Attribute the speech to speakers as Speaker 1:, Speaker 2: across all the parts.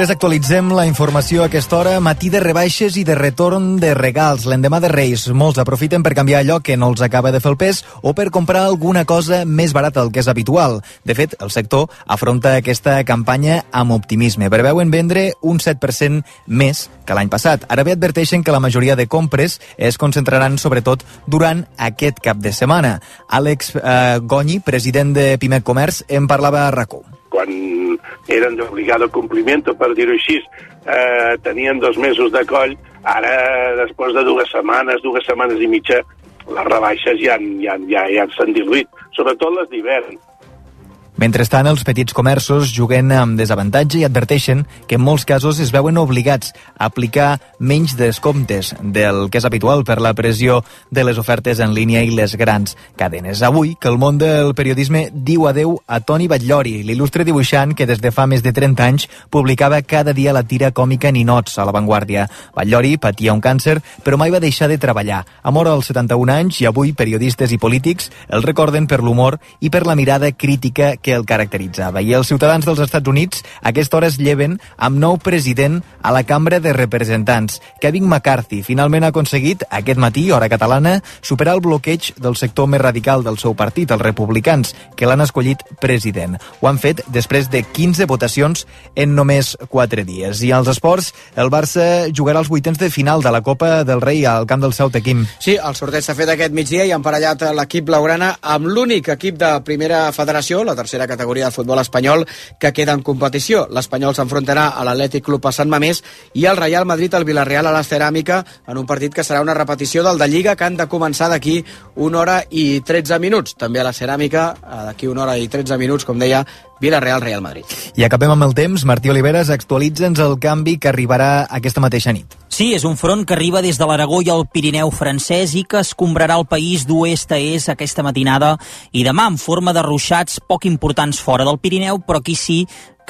Speaker 1: 3 actualitzem la informació a aquesta hora. Matí de rebaixes i de retorn de regals. L'endemà de Reis, molts aprofiten per canviar allò que no els acaba de fer el pes o per comprar alguna cosa més barata del que és habitual. De fet, el sector afronta aquesta campanya amb optimisme. Preveuen vendre un 7% més que l'any passat. Ara bé adverteixen que la majoria de compres es concentraran sobretot durant aquest cap de setmana. Àlex eh, Gonyi, president de Pimec Comerç, en parlava a RACó.
Speaker 2: Quan eren d'obligado compliment, per dir-ho així, eh, tenien dos mesos de coll, ara, després de dues setmanes, dues setmanes i mitja, les rebaixes ja, ja, ja, ja s'han diluït, sobretot les d'hivern.
Speaker 1: Mentrestant, els petits comerços juguen amb desavantatge i adverteixen que en molts casos es veuen obligats a aplicar menys descomptes del que és habitual per la pressió de les ofertes en línia i les grans cadenes. Avui, que el món del periodisme diu adeu a Toni Batllori, l'il·lustre dibuixant que des de fa més de 30 anys publicava cada dia la tira còmica Ninots a La Vanguardia. Batllori patia un càncer, però mai va deixar de treballar. A mort als 71 anys i avui periodistes i polítics el recorden per l'humor i per la mirada crítica que el caracteritzava. I els ciutadans dels Estats Units a aquesta hora es lleven amb nou president a la Cambra de Representants. Kevin McCarthy finalment ha aconseguit, aquest matí, hora catalana, superar el bloqueig del sector més radical del seu partit, els republicans, que l'han escollit president. Ho han fet després de 15 votacions en només 4 dies. I als esports, el Barça jugarà els vuitens de final de la Copa del Rei al camp del Ceuta Quim.
Speaker 3: Sí, el sorteig s'ha fet aquest migdia i han parellat l'equip blaugrana amb l'únic equip de primera federació, la tercera tercera categoria del futbol espanyol que queda en competició. L'Espanyol s'enfrontarà a l'Atlètic Club a Sant Mamés i el Real Madrid al Villarreal a la Ceràmica en un partit que serà una repetició del de Lliga que han de començar d'aquí una hora i 13 minuts. També a la Ceràmica, d'aquí una hora i 13 minuts, com deia, Villarreal, Real Madrid.
Speaker 1: I acabem amb el temps. Martí Oliveres, actualitza'ns el canvi que arribarà aquesta mateixa nit.
Speaker 4: Sí, és un front que arriba des de l'Aragó i el Pirineu francès i que escombrarà el país d'oest a est aquesta matinada. I demà en forma de ruixats poc importants fora del Pirineu, però aquí sí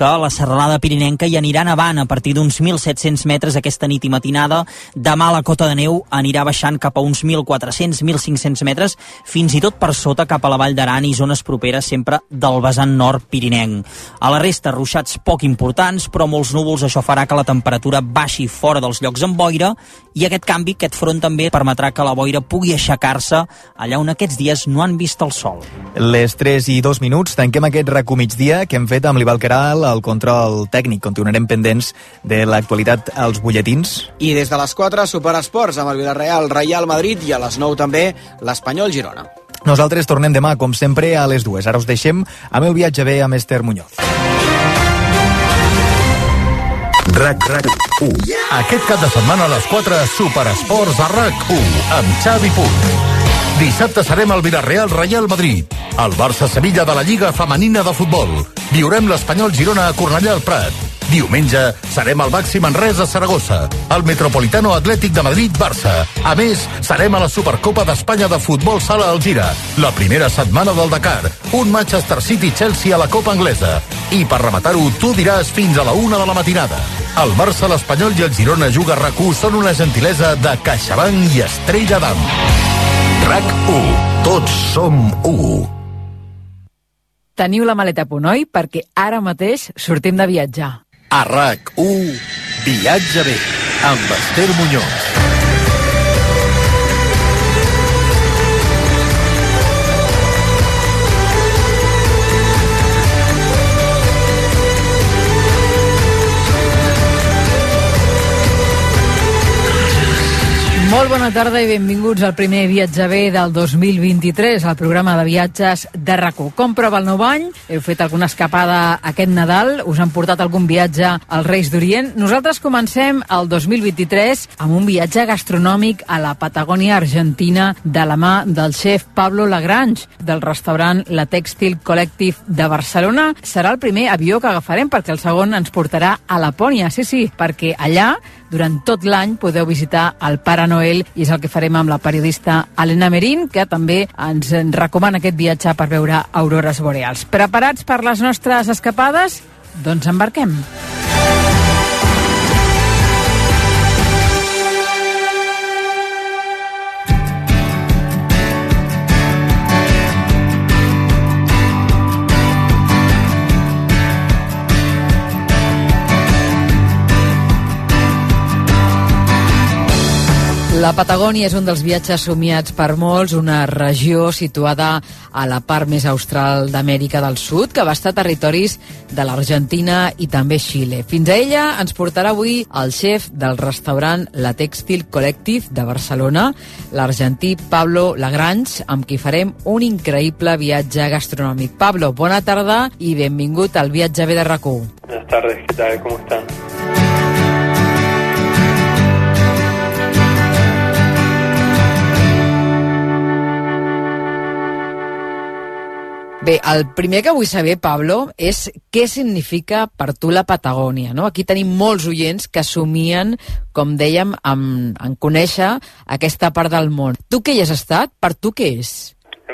Speaker 4: que la serralada pirinenca hi anirà nevant a partir d'uns 1.700 metres aquesta nit i matinada. Demà la cota de neu anirà baixant cap a uns 1.400-1.500 metres, fins i tot per sota cap a la Vall d'Aran i zones properes sempre del vessant nord pirinenc. A la resta, ruixats poc importants, però molts núvols, això farà que la temperatura baixi fora dels llocs amb boira i aquest canvi, aquest front també permetrà que la boira pugui aixecar-se allà on aquests dies no han vist el sol.
Speaker 1: Les 3 i 2 minuts, tanquem aquest rac migdia que hem fet amb l'Ival Caral, el control tècnic. Continuarem pendents de l'actualitat als butlletins.
Speaker 3: I des de les 4, Superesports amb el Villarreal, Real Madrid i a les 9 també l'Espanyol Girona.
Speaker 1: Nosaltres tornem demà, com sempre, a les dues. Ara us deixem amb el viatge bé amb Esther Muñoz.
Speaker 5: RAC, RAC 1. Aquest cap de setmana a les 4, Superesports a RAC 1, amb Xavi Puig. Dissabte serem al Villarreal Real Madrid. El Barça-Sevilla de la Lliga Femenina de Futbol. Viurem l'Espanyol Girona a Cornellà al Prat. Diumenge serem al Màxim Manresa a Saragossa, al Metropolitano Atlètic de Madrid-Barça. A més, serem a la Supercopa d'Espanya de Futbol Sala Algira, la primera setmana del Dakar, un Manchester City-Chelsea a la Copa Anglesa. I per rematar-ho, tu diràs fins a la una de la matinada. El Barça, l'Espanyol i el Girona Juga rac són una gentilesa de CaixaBank i Estrella d'Am. RAC1. Tots som 1.
Speaker 6: Teniu la maleta a punt, oi? Perquè ara mateix sortim de viatjar.
Speaker 5: A RAC1, viatge bé, amb Esther Muñoz.
Speaker 6: Bona tarda i benvinguts al primer viatge bé del 2023, al programa de viatges de rac Com prova el nou any? Heu fet alguna escapada aquest Nadal? Us han portat algun viatge als Reis d'Orient? Nosaltres comencem el 2023 amb un viatge gastronòmic a la Patagònia Argentina de la mà del xef Pablo Lagrange, del restaurant La Textil Collective de Barcelona. Serà el primer avió que agafarem perquè el segon ens portarà a Lapònia. Sí, sí, perquè allà durant tot l'any podeu visitar el Pare Noel i és el que farem amb la periodista Helena Merín, que també ens recomana aquest viatge per veure aurores boreals. Preparats per les nostres escapades? Doncs embarquem. La Patagònia és un dels viatges somiats per molts, una regió situada a la part més austral d'Amèrica del Sud, que va estar territoris de l'Argentina i també Xile. Fins a ella ens portarà avui el xef del restaurant La Textil Collective de Barcelona, l'argentí Pablo Lagrange, amb qui farem un increïble viatge gastronòmic. Pablo, bona tarda i benvingut al viatge B de RAC1.
Speaker 7: Buenas tardes, ¿qué tal? ¿Cómo están?
Speaker 6: Bé, el primer que vull saber, Pablo, és què significa per tu la Patagònia. No? Aquí tenim molts oients que somien, com dèiem, en, en conèixer aquesta part del món. Tu que hi has estat, per tu què és?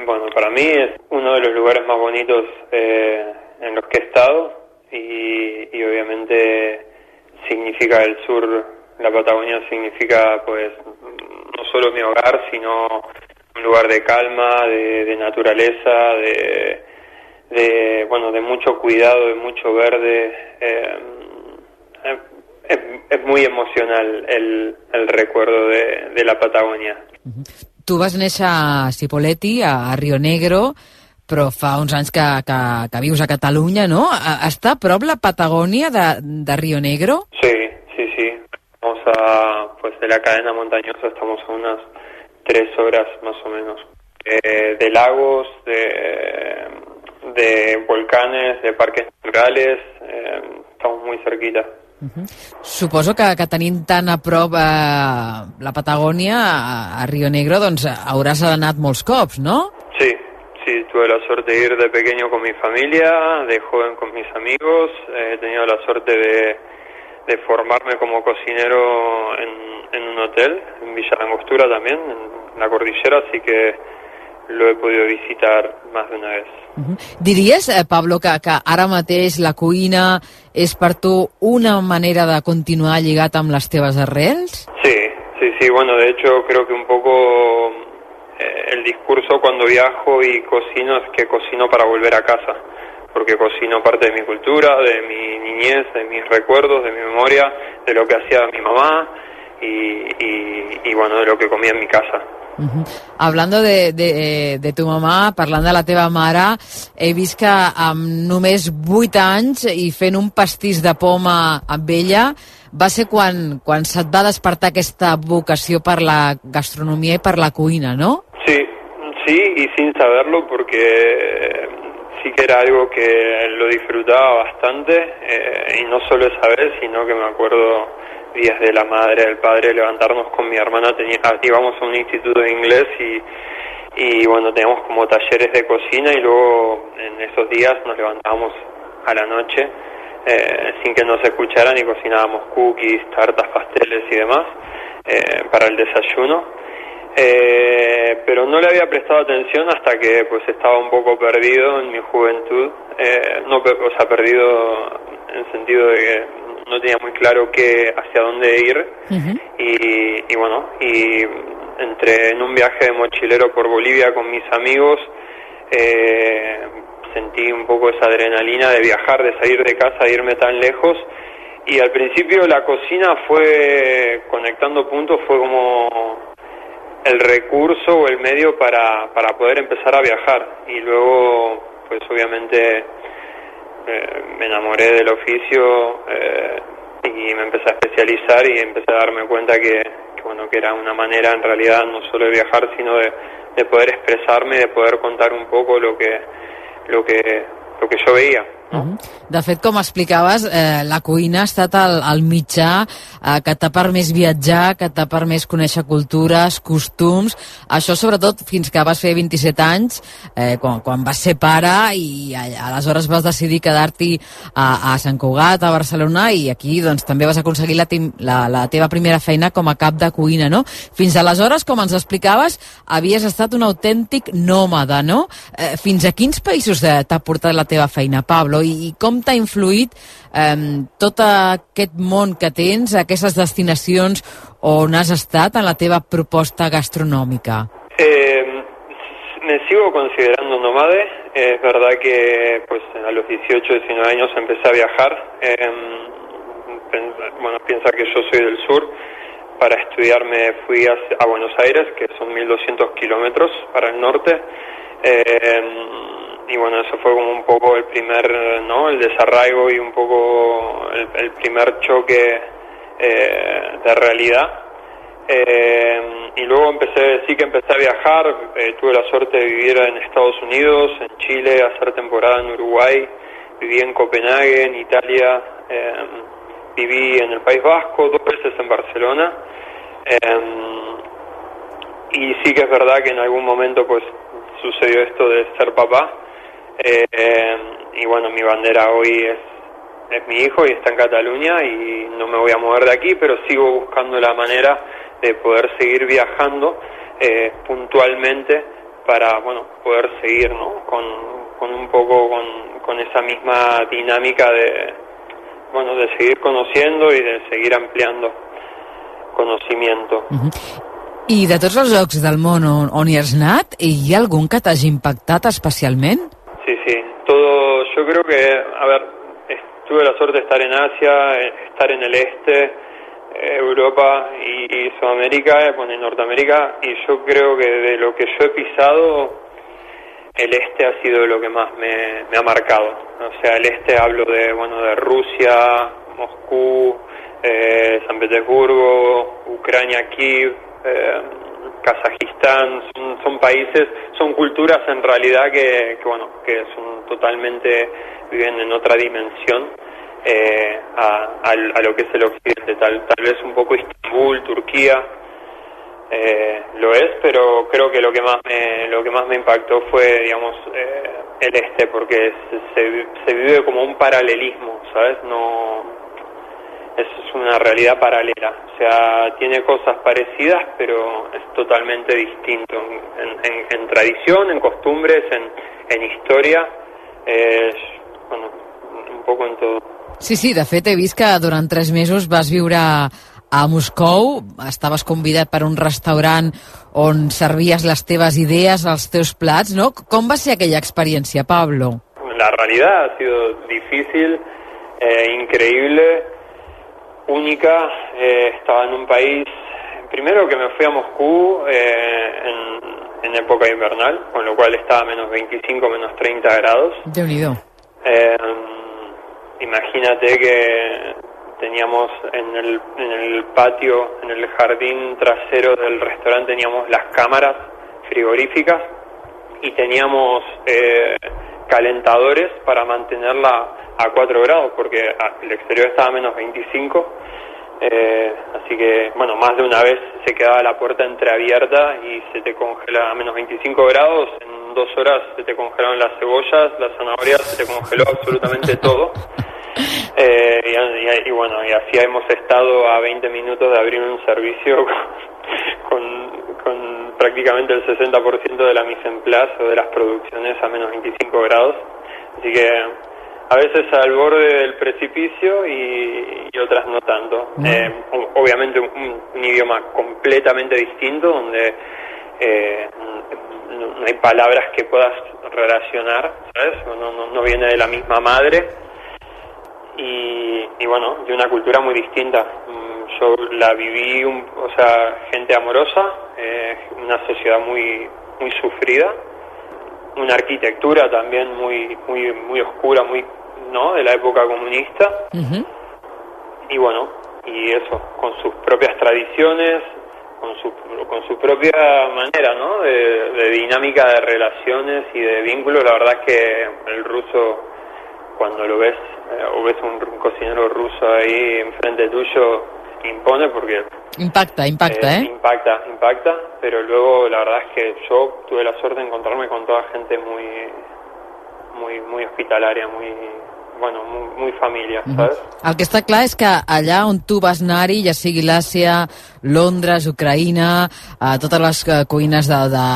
Speaker 7: Bueno, para mí es uno de los lugares más bonitos eh, en los que he estado y, y obviamente significa el sur, la Patagonia significa pues no solo mi hogar, sino un lugar de calma, de, de naturaleza, de, de, bueno, de mucho cuidado, de mucho verde. Eh, es, es, muy emocional el, el recuerdo de, de la Patagonia.
Speaker 6: Tu vas néixer a Cipolletti, a, a Rio Negro, però fa uns anys que, que, que vius a Catalunya, no? Està a prop la Patagònia de, de Rio Negro?
Speaker 7: Sí, sí, sí. Vamos a, pues de la cadena montañosa estamos a unas tres horas más o menos. Eh, de lagos, de, de volcanes, de parques naturales, eh, estamos muy cerquita.
Speaker 6: Uh -huh. Suposo que, que tenint tan a prop eh, la Patagònia, a, a Rio Negro, doncs hauràs anat molts cops, no?
Speaker 7: Sí, sí, tuve la suerte de ir de pequeño con mi familia, de joven con mis amigos, eh, he tenido la suerte de, de formarme como cocinero en, en un hotel, en Villa Langostura también, en la cordillera, así que lo he podido visitar más de una vez.
Speaker 6: Uh -huh. Diries, eh, Pablo, que, que ara mateix la cuina és per tu una manera de continuar lligat amb les teves arrels?
Speaker 7: Sí, sí, sí. Bueno, de hecho creo que un poco eh, el discurso cuando viajo y cocino es que cocino para volver a casa, porque cocino parte de mi cultura, de mi niñez, de mis recuerdos, de mi memoria, de lo que hacía mi mamá y, y, y bueno, de lo que comía en mi casa.
Speaker 6: Uh -huh. Hablando de, de, de tu mamà, parlant de la teva mare, he vist que amb només 8 anys i fent un pastís de poma amb ella, va ser quan, quan se't va despertar aquesta vocació per la gastronomia i per la cuina, no?
Speaker 7: Sí, sí, y sin saberlo porque sí que era algo que lo disfrutaba bastante, eh, y no solo esa vez, sino que me acuerdo días de la madre, del padre, levantarnos con mi hermana, tenía, íbamos a un instituto de inglés y, y bueno, teníamos como talleres de cocina y luego en esos días nos levantábamos a la noche eh, sin que nos escucharan y cocinábamos cookies, tartas, pasteles y demás eh, para el desayuno. Eh, pero no le había prestado atención hasta que pues estaba un poco perdido en mi juventud, eh, no, o sea, perdido en el sentido de que no tenía muy claro qué hacia dónde ir. Uh -huh. y, y, bueno y entré en un viaje de mochilero por Bolivia con mis amigos. Eh, sentí un poco esa adrenalina de viajar de salir de casa de irme tan lejos. Y al principio la cocina fue conectando puntos fue como el recurso o el medio para, para poder empezar a viajar. Y luego pues obviamente eh, me enamoré del oficio eh, y me empecé a especializar y empecé a darme cuenta que, que, bueno que era una manera en realidad no solo de viajar sino de, de poder expresarme de poder contar un poco lo que lo que lo que yo veía
Speaker 6: Uh -huh. De fet, com explicaves, eh, la cuina ha estat el, el mitjà eh, que t'ha permès viatjar, que t'ha permès conèixer cultures, costums, això sobretot fins que vas fer 27 anys, eh, quan, quan vas ser pare i aleshores vas decidir quedar-t'hi a, a Sant Cugat, a Barcelona, i aquí doncs, també vas aconseguir la, la, la teva primera feina com a cap de cuina, no? Fins aleshores, com ens explicaves, havies estat un autèntic nòmada, no? Eh, fins a quins països eh, t'ha portat la teva feina, Pablo? I, i com t'ha influït eh, tot aquest món que tens, aquestes destinacions on has estat en la teva proposta gastronòmica?
Speaker 7: Eh, me sigo considerando nomade. Es verdad que pues a los 18, 19 años empecé a viajar. Eh, bueno, piensa que yo soy del sur, para estudiar me fui a, Buenos Aires, que son 1200 kilómetros para el norte. Eh, y bueno, eso fue como un poco el primer, ¿no? El desarraigo y un poco el, primer choque eh, de realidad. Eh, y luego empecé, sí que empecé a viajar, tuve la suerte de vivir en Estados Unidos, en Chile, hacer temporada en Uruguay, viví en Copenhague, en Italia, viví en el País Vasco, dos veces en Barcelona. Y sí que es verdad que en algún momento pues sucedió esto de ser papá. Em, y bueno, mi bandera hoy es, es mi hijo y está en Cataluña y no me voy a mover de aquí, pero sigo buscando la manera de poder seguir viajando eh, puntualmente para bueno poder seguir ¿no? con, con un poco con, con esa misma dinámica de, bueno, de seguir conociendo i de seguir ampliando conocimiento. Uh
Speaker 6: de tots els llocs del món on, on hi has anat, hi ha algun que impactat especialment?
Speaker 7: Todo, yo creo que, a ver, tuve la suerte de estar en Asia, estar en el este, Europa y, y Sudamérica, bueno, en Norteamérica, y yo creo que de lo que yo he pisado, el este ha sido lo que más me, me, ha marcado. O sea, el este hablo de, bueno, de Rusia, Moscú, eh, San Petersburgo, Ucrania, Kiev, eh, Kazajistán, son, son, países, son culturas en realidad que, bueno, que son totalmente, viven en otra dimensión eh, a, a, a, lo que es el occidente, tal, tal vez un poco Istambul, Turquía, eh, lo es, pero creo que lo que más me, lo que más me impactó fue, digamos, eh, el este, porque se, se, vive como un paralelismo, ¿sabes? No, es una realidad paralela, o sea, tiene cosas parecidas, pero es totalmente distinto en, en, en tradición, en costumbres, en, en historia, eh, bueno, un poco en todo.
Speaker 6: Sí, sí, de fet he vist que durant tres mesos vas viure a Moscou, estaves convidat per un restaurant on servies les teves idees, els teus plats, ¿no? Com va ser aquella experiencia, Pablo?
Speaker 7: La realidad ha sido difícil, eh, increíble, única. Eh, estaba en un país, primero que me fui a Moscú eh, en, en, época invernal, con lo cual estaba a menos 25, menos 30 grados.
Speaker 6: De unido.
Speaker 7: Eh, imagínate que teníamos en el, en el patio, en el jardín trasero del restaurante, teníamos las cámaras frigoríficas y teníamos eh, calentadores para mantenerla a 4 grados, porque el exterior estaba a menos 25. Eh, así que, bueno, más de una vez se quedaba la puerta entreabierta y se te congela a menos 25 grados. En dos horas se te congelaron las cebollas, las zanahorias, se te congeló absolutamente todo. Eh, y, bueno, y así hemos estado a 20 minutos de abrir un servicio con, con, prácticamente el 60% de la mise en place o de las producciones a menos 25 grados. Así que a veces al borde del precipicio y, otras no tanto. Eh, obviamente un, idioma completamente distinto donde eh, no, hay palabras que puedas relacionar, ¿sabes? no, no viene de la misma madre y, y bueno, de una cultura muy distinta. Yo la viví, o sea, gente amorosa, eh, una sociedad muy muy sufrida, una arquitectura también muy muy muy oscura, muy no, de la época comunista. Y bueno, y eso, con sus propias tradiciones, con su, con su propia manera, ¿no? De, de dinámica de relaciones y de vínculos. La verdad es que el ruso, cuando lo ves eh, o ves un, un, cocinero ruso ahí enfrente tuyo, impone porque...
Speaker 6: Impacta, impacta, ¿eh? ¿eh?
Speaker 7: Impacta, impacta, pero luego la verdad es que yo tuve la suerte de encontrarme con toda gente muy, muy, muy hospitalaria, muy bueno, muy, muy família, mm -hmm. saps?
Speaker 6: El que està clar és que allà on tu vas anar-hi, ja sigui l'Àsia, Londres, Ucraïna, eh, totes les eh, cuines de, de,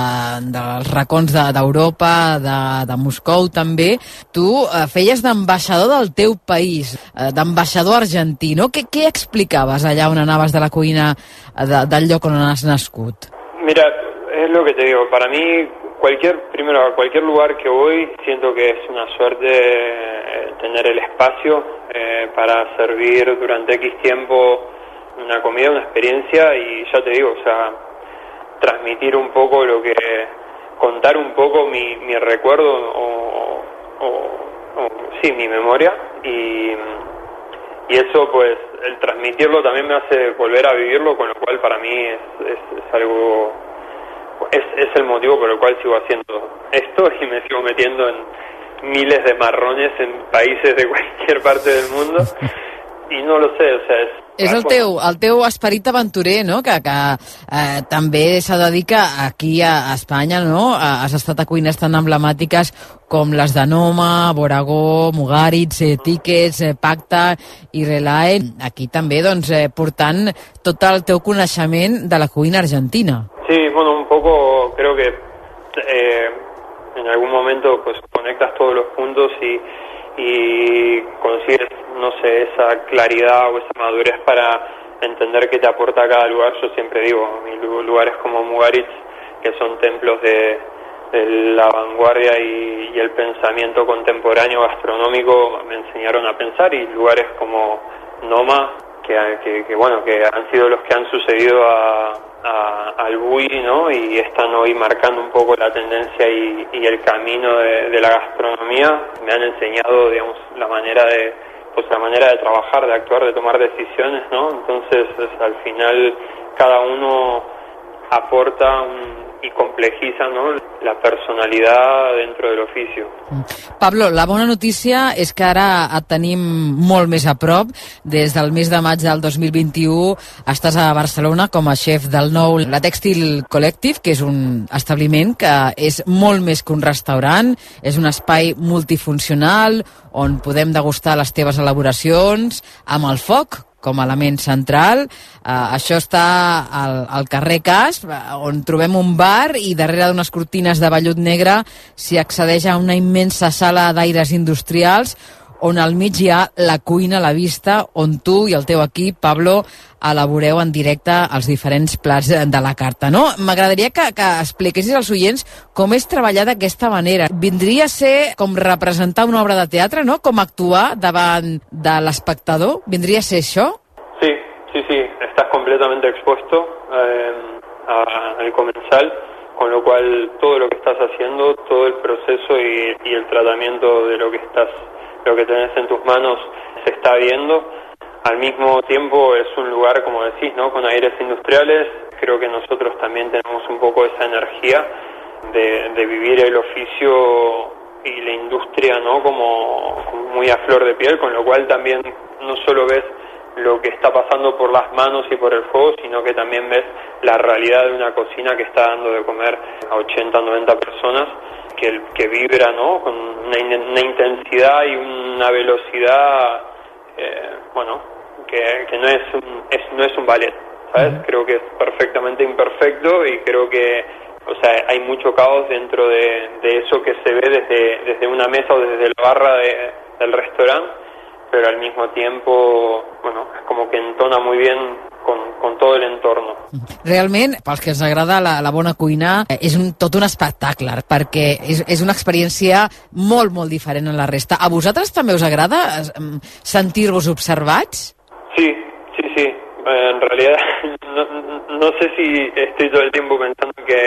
Speaker 6: dels racons d'Europa, de, de, de Moscou també, tu eh, feies d'ambaixador del teu país, eh, d'ambaixador argentí, no? Què, què explicaves allà on anaves de la cuina de, del lloc on has nascut?
Speaker 7: Mira, es lo que te digo, para mí cualquier, primero, a cualquier lugar que voy, siento que es una suerte eh, tener el espacio eh, para servir durante X tiempo una comida, una experiencia y ya te digo, o sea, transmitir un poco lo que, contar un poco mi, mi recuerdo o, o, sí, mi memoria y, y eso pues el transmitirlo también me hace volver a vivirlo, con lo cual para mí es, es, algo, es, es el motivo por el cual sigo haciendo esto y me sigo metiendo en miles de marrones en países de cualquier parte del mundo i no lo sé, o sea, és...
Speaker 6: És el teu, el teu esperit aventurer, no?, que, que eh, també s'ha de dir que aquí a, Espanya, no?, has estat a cuines tan emblemàtiques com les de Noma, Boragó, Mugaritz, eh, eh, Pacta i Relae. Aquí també, doncs, eh, portant tot el teu coneixement de la cuina argentina.
Speaker 7: En algún momento pues conectas todos los puntos y, y consigues, no sé, esa claridad o esa madurez para entender qué te aporta cada lugar. Yo siempre digo, lugares como Mugaritz, que son templos de, la vanguardia y, el pensamiento contemporáneo gastronómico, me enseñaron a pensar, y lugares como Noma, que, que bueno, que han sido los que han sucedido a, al Bui, ¿no? Y están hoy marcando un poco la tendencia y, el camino de, la gastronomía. Me han enseñado, digamos, la manera de, pues la manera de trabajar, de actuar, de tomar decisiones, ¿no? Entonces, al final, cada uno aporta un, i complexiza no, la personalitat dentro de l'ofici.
Speaker 6: Pablo, la bona notícia és que ara et tenim molt més a prop. Des del mes de maig del 2021 estàs a Barcelona com a xef del nou La Textil Collective, que és un establiment que és molt més que un restaurant, és un espai multifuncional on podem degustar les teves elaboracions amb el foc, com a element central. Uh, això està al, al carrer Cas, on trobem un bar i darrere d'unes cortines de vellut negre s'hi accedeix a una immensa sala d'aires industrials on al mig hi ha la cuina a la vista, on tu i el teu equip, Pablo, elaboreu en directe els diferents plats de la carta. No? M'agradaria que, que expliquessis als oients com és treballar d'aquesta manera. Vindria a ser com representar una obra de teatre, no? com actuar davant de l'espectador? Vindria a ser això?
Speaker 7: Sí, sí, sí. Estás completamente expuesto eh, al comensal, con lo cual todo lo que estás haciendo, todo el proceso y, y el tratamiento de lo que estás lo que tenés en tus manos se está viendo. Al mismo tiempo es un lugar, como decís, ¿no? con aires industriales. Creo que nosotros también tenemos un poco esa energía de, vivir el oficio y la industria ¿no? Como, muy a flor de piel, con lo cual también no solo ves lo que está pasando por las manos y por el fuego, sino que también ves la realidad de una cocina que está dando de comer a 80, 90 personas que, que vibra ¿no? con una, una intensidad y una velocidad, eh, bueno, que, que, no, es un, es, no es un ballet, ¿sabes? Creo que es perfectamente imperfecto y creo que o sea, hay mucho caos dentro de, de eso que se ve desde, desde una mesa o desde la barra de, del restaurante, pero al mismo tiempo, bueno, es como que entona muy bien con, con tot l'entorn.
Speaker 6: Realment, pels que ens agrada la, la bona cuina, eh, és un, tot un espectacle, perquè és, és una experiència molt, molt diferent a la resta. A vosaltres també us agrada sentir-vos observats?
Speaker 7: Sí, sí, sí. Eh, en realidad, no, no sé si estoy todo el tiempo pensando que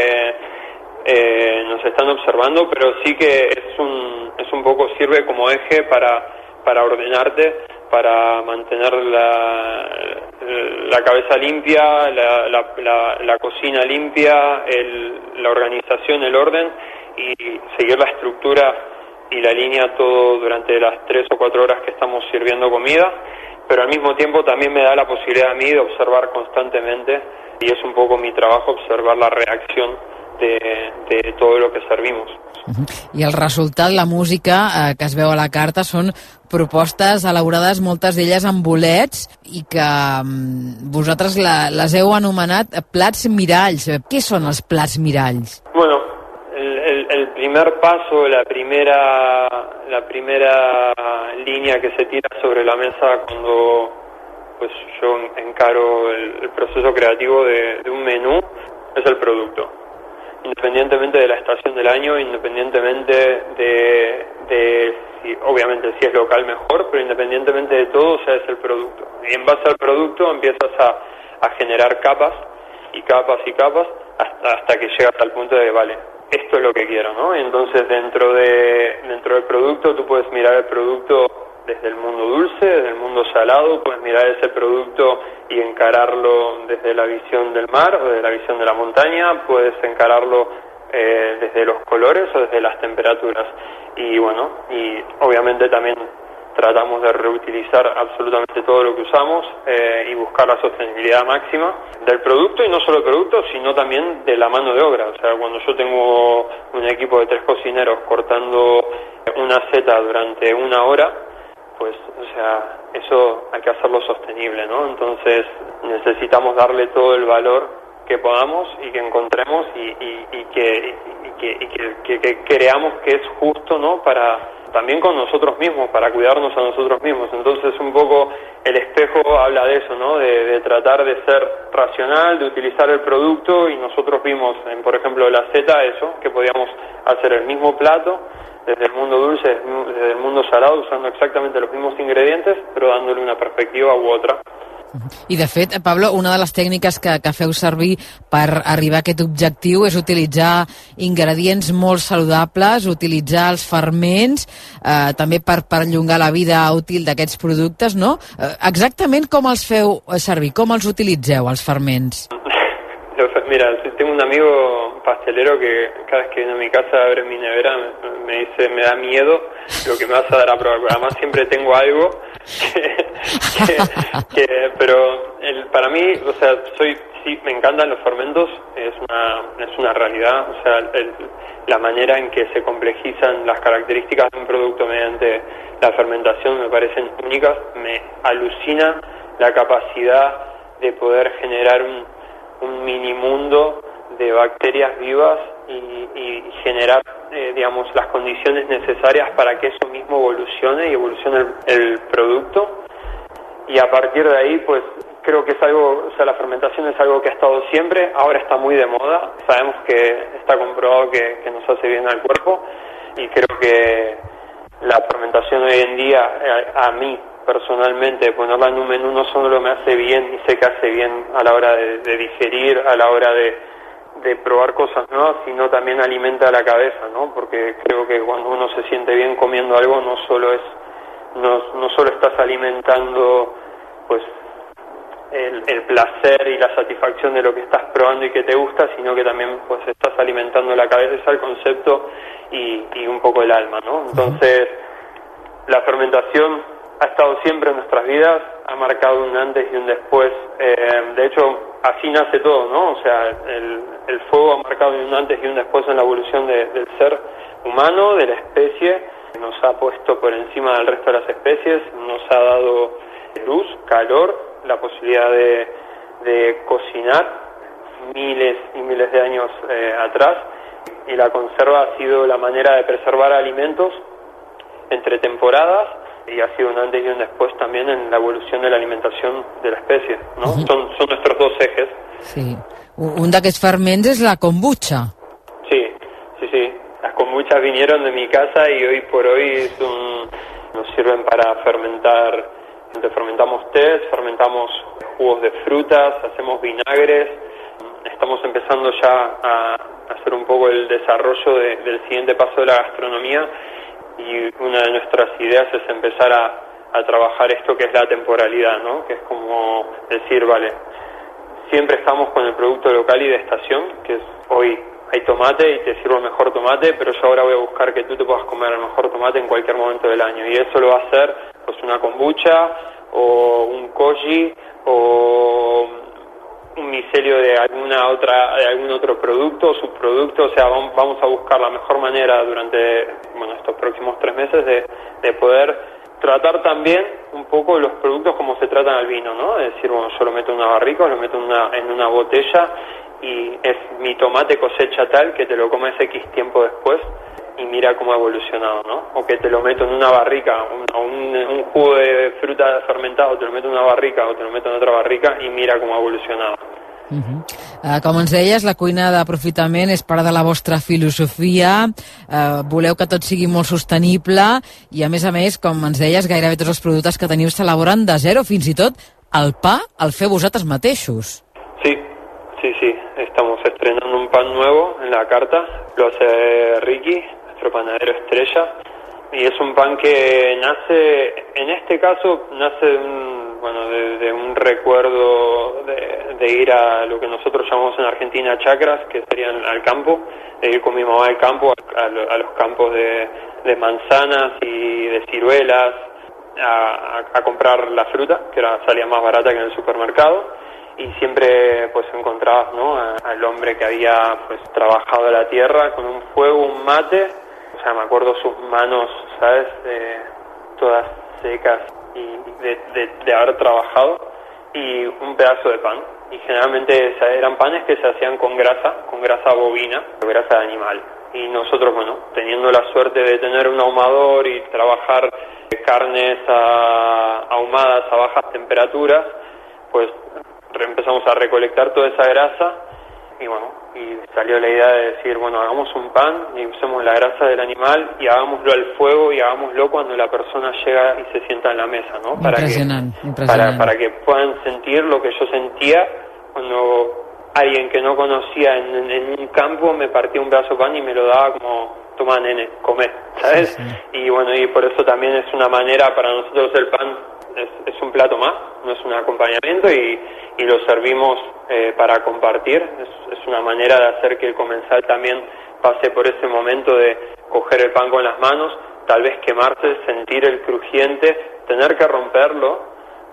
Speaker 7: eh, nos están observando, pero sí que es un, es un poco, sirve como eje para, para ordenarte para mantener la, la cabeza limpia, la, la, la, cocina limpia, el, la organización, el orden y seguir la estructura y la línea todo durante las tres o cuatro horas que estamos sirviendo comida, pero al mismo tiempo también me da la posibilidad a mí de observar constantemente y es un poco mi trabajo observar la reacción de, de todo lo que servimos.
Speaker 6: Uh -huh. I el resultat, la música eh, que es veu a la carta, són propostes elaborades, moltes d'elles amb bolets, i que um, vosaltres la, les heu anomenat plats miralls. Què són els plats miralls?
Speaker 7: Bueno, el, el, primer paso, la primera, la primera línea que se tira sobre la mesa cuando pues yo encaro el, el proceso creativo de, de un menú es el producto independientemente de la estación del año, independientemente de, de si, obviamente si es local mejor, pero independientemente de todo, sea, es el producto. Y en base al producto empiezas a, a generar capas y capas y capas hasta, hasta que llegas al punto de, vale, esto es lo que quiero, ¿no? Entonces dentro de dentro del producto tú puedes mirar el producto desde el mundo dulce, desde el mundo salado, puedes mirar ese producto y encararlo desde la visión del mar desde la visión de la montaña, puedes encararlo eh, desde los colores o desde las temperaturas. Y bueno, y obviamente también tratamos de reutilizar absolutamente todo lo que usamos eh, y buscar la sostenibilidad máxima del producto y no solo el producto, sino también de la mano de obra. O sea, cuando yo tengo un equipo de tres cocineros cortando una seta durante una hora, pues, o sea, eso hay que hacerlo sostenible, ¿no? Entonces necesitamos darle todo el valor que podamos y que encontremos y, y, y que, y que, que, que, creamos que es justo, ¿no? Para también con nosotros mismos, para cuidarnos a nosotros mismos. Entonces, un poco el espejo habla de eso, ¿no? De, de tratar de ser racional, de utilizar el producto y nosotros vimos, en, por ejemplo, la Z, eso, que podíamos hacer el mismo plato desde el mundo dulce, desde el mundo salado, usando exactamente los mismos ingredientes, pero dándole una perspectiva u otra.
Speaker 6: I de fet, Pablo, una de les tècniques que, que feu servir per arribar a aquest objectiu és utilitzar ingredients molt saludables, utilitzar els ferments, eh, també per perllongar la vida útil d'aquests productes, no? Eh, exactament com els feu servir, com els utilitzeu, els ferments?
Speaker 7: Mira, tengo un amigo pastelero que cada vez que viene a mi casa abre mi nevera me, me dice, me da miedo lo que me vas a dar a probar. Además siempre tengo algo que, pero el, para mí, o sea, soy sí, me encantan los fermentos, es una, es una realidad, o sea, el, la manera en que se complejizan las características de un producto mediante la fermentación me parecen únicas, me alucina la capacidad de poder generar un, un mini mundo de bacterias vivas y, y generar, eh, digamos, las condiciones necesarias para que eso mismo evolucione y evolucione el, el producto. Y a partir de ahí, pues creo que es algo, o sea, la fermentación es algo que ha estado siempre, ahora está muy de moda, sabemos que está comprobado que, que nos hace bien al cuerpo y creo que la fermentación hoy en día, a, a mí personalmente, ponerla en un menú no solo me hace bien y sé que hace bien a la hora de digerir, a la hora de, de probar cosas nuevas, sino también alimenta la cabeza, ¿no? Porque creo que cuando uno se siente bien comiendo algo, no solo es, no, no solo estás alimentando, pues, el, el, placer y la satisfacción de lo que estás probando y que te gusta, sino que también pues estás alimentando la cabeza, el concepto y, y un poco el alma, ¿no? Entonces, la fermentación ha estado siempre en nuestras vidas, ha marcado un antes y un después. Eh, de hecho, así nace todo, ¿no? O sea, el, el fuego ha marcado un antes y un después en la evolución de, del ser humano, de la especie, nos ha puesto por encima del resto de las especies, nos ha dado luz, calor, la posibilidad de, de cocinar miles y miles de años eh, atrás y la conserva ha sido la manera de preservar alimentos entre temporadas y ha sido un antes y un después también en la evolución de la alimentación de la especie, ¿no? Uh -huh. son, son nuestros dos ejes.
Speaker 6: Sí. Un d'aquests ferments és la kombucha.
Speaker 7: Sí, sí, sí. Las kombuchas vinieron de mi casa y hoy por hoy un, nos sirven para fermentar fermentamos té, fermentamos jugos de frutas, hacemos vinagres, estamos empezando ya a hacer un poco el desarrollo de, del siguiente paso de la gastronomía y una de nuestras ideas es empezar a, a trabajar esto que es la temporalidad, ¿no? que es como decir, vale, siempre estamos con el producto local y de estación, que es hoy hay tomate y te sirvo el mejor tomate, pero yo ahora voy a buscar que tú te puedas comer el mejor tomate en cualquier momento del año. Y eso lo va a hacer pues una kombucha o un koji o un micelio de alguna otra de algún otro producto subproducto, o sea, vamos a buscar la mejor manera durante bueno, estos próximos tres meses de, de poder tratar también un poco los productos como se tratan al vino, ¿no? Es decir, bueno, yo lo meto en una barrica, lo meto en una, en una botella y es mi tomate cosecha tal que te lo comes X tiempo después y mira cómo ha evolucionado, ¿no? O que te lo meto en una barrica, un, un, un jugo de fruta fermentado, te lo meto en una barrica o te lo meto en otra barrica y mira cómo ha evolucionado.
Speaker 6: Uh -huh. uh, com ens deies, la cuina d'aprofitament és part de la vostra filosofia, uh, voleu que tot sigui molt sostenible i, a més a més, com ens deies, gairebé tots els productes que teniu s'elaboren de zero, fins i tot el pa el feu vosaltres mateixos.
Speaker 7: Sí, sí, sí. Estamos estrenando un pan nuevo en la carta. Lo hace Ricky, panadero estrella. Y es un pan que nace, en este caso, nace de un, bueno, de, un recuerdo de, ir a lo que nosotros llamamos en Argentina chacras, que serían al campo, de ir con mi mamá al campo, a, a los campos de, manzanas y de ciruelas, a, a, comprar la fruta, que era, salía más barata que en el supermercado y siempre pues encontrabas ¿no? al hombre que había pues trabajado la tierra con un fuego, un mate o sea, me acuerdo sus manos, ¿sabes? todas secas y de, de, de, haber trabajado y un pedazo de pan. Y generalmente eran panes que se hacían con grasa, con grasa bovina, grasa de animal. Y nosotros, bueno, teniendo la suerte de tener un ahumador y trabajar carnes a, ahumadas a bajas temperaturas, pues empezamos a recolectar toda esa grasa y bueno, y salió la idea de decir, bueno, hagamos un pan y usemos la grasa del animal y hagámoslo al fuego y hagámoslo cuando la persona llega y se sienta en la mesa, ¿no?
Speaker 6: Para impresionante,
Speaker 7: que,
Speaker 6: impresionante.
Speaker 7: Para, para que puedan sentir lo que yo sentía cuando alguien que no conocía en, en, un campo me partía un pedazo de pan y me lo daba como, toma nene, come, ¿sabes? Sí, sí. Y bueno, y por eso también es una manera para nosotros el pan es, un plato más, no es un acompañamiento y, y lo servimos eh, para compartir. Es, es, una manera de hacer que el comensal también pase por ese momento de coger el pan con las manos, tal vez quemarse, sentir el crujiente, tener que romperlo,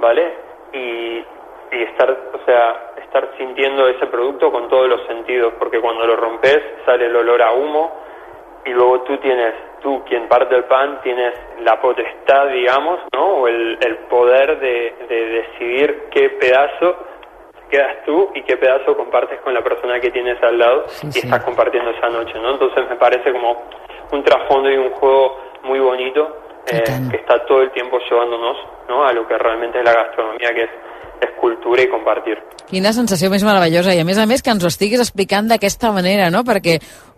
Speaker 7: ¿vale? Y, y estar, o sea, estar sintiendo ese producto con todos los sentidos, porque cuando lo rompes sale el olor a humo y luego tú tienes tú, quien parte el pan, tienes la potestad, digamos, ¿no? O el, el poder de, de, decidir qué pedazo quedas tú y qué pedazo compartes con la persona que tienes al lado sí, y sí. estás compartiendo esa noche, ¿no? Entonces me parece como un trasfondo y un juego muy bonito eh, que está todo el tiempo llevándonos, ¿no? A lo que realmente es la gastronomía, que es és cultura i compartir.
Speaker 6: Quina sensació més meravellosa, i a més a més que ens ho estiguis explicant d'aquesta manera, no? perquè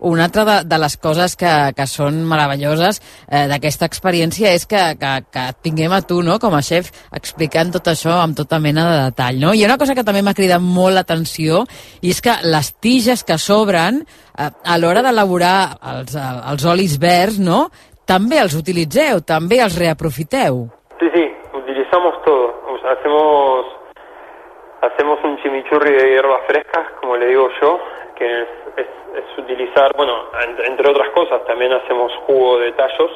Speaker 6: una altra de, de les coses que, que són meravelloses eh, d'aquesta experiència és que, que, que tinguem a tu, no? com a xef, explicant tot això amb tota mena de detall. No? I una cosa que també m'ha cridat molt l'atenció, i és que les tiges que s'obren eh, a l'hora d'elaborar els, eh, els olis verds, no? també els utilitzeu, també els reaprofiteu.
Speaker 7: Sí, sí, utilizamos todo. O sea, hacemos hacemos un chimichurri de hierbas frescas, como le digo yo, que es, utilizar, bueno, entre, otras cosas, también hacemos jugo de tallos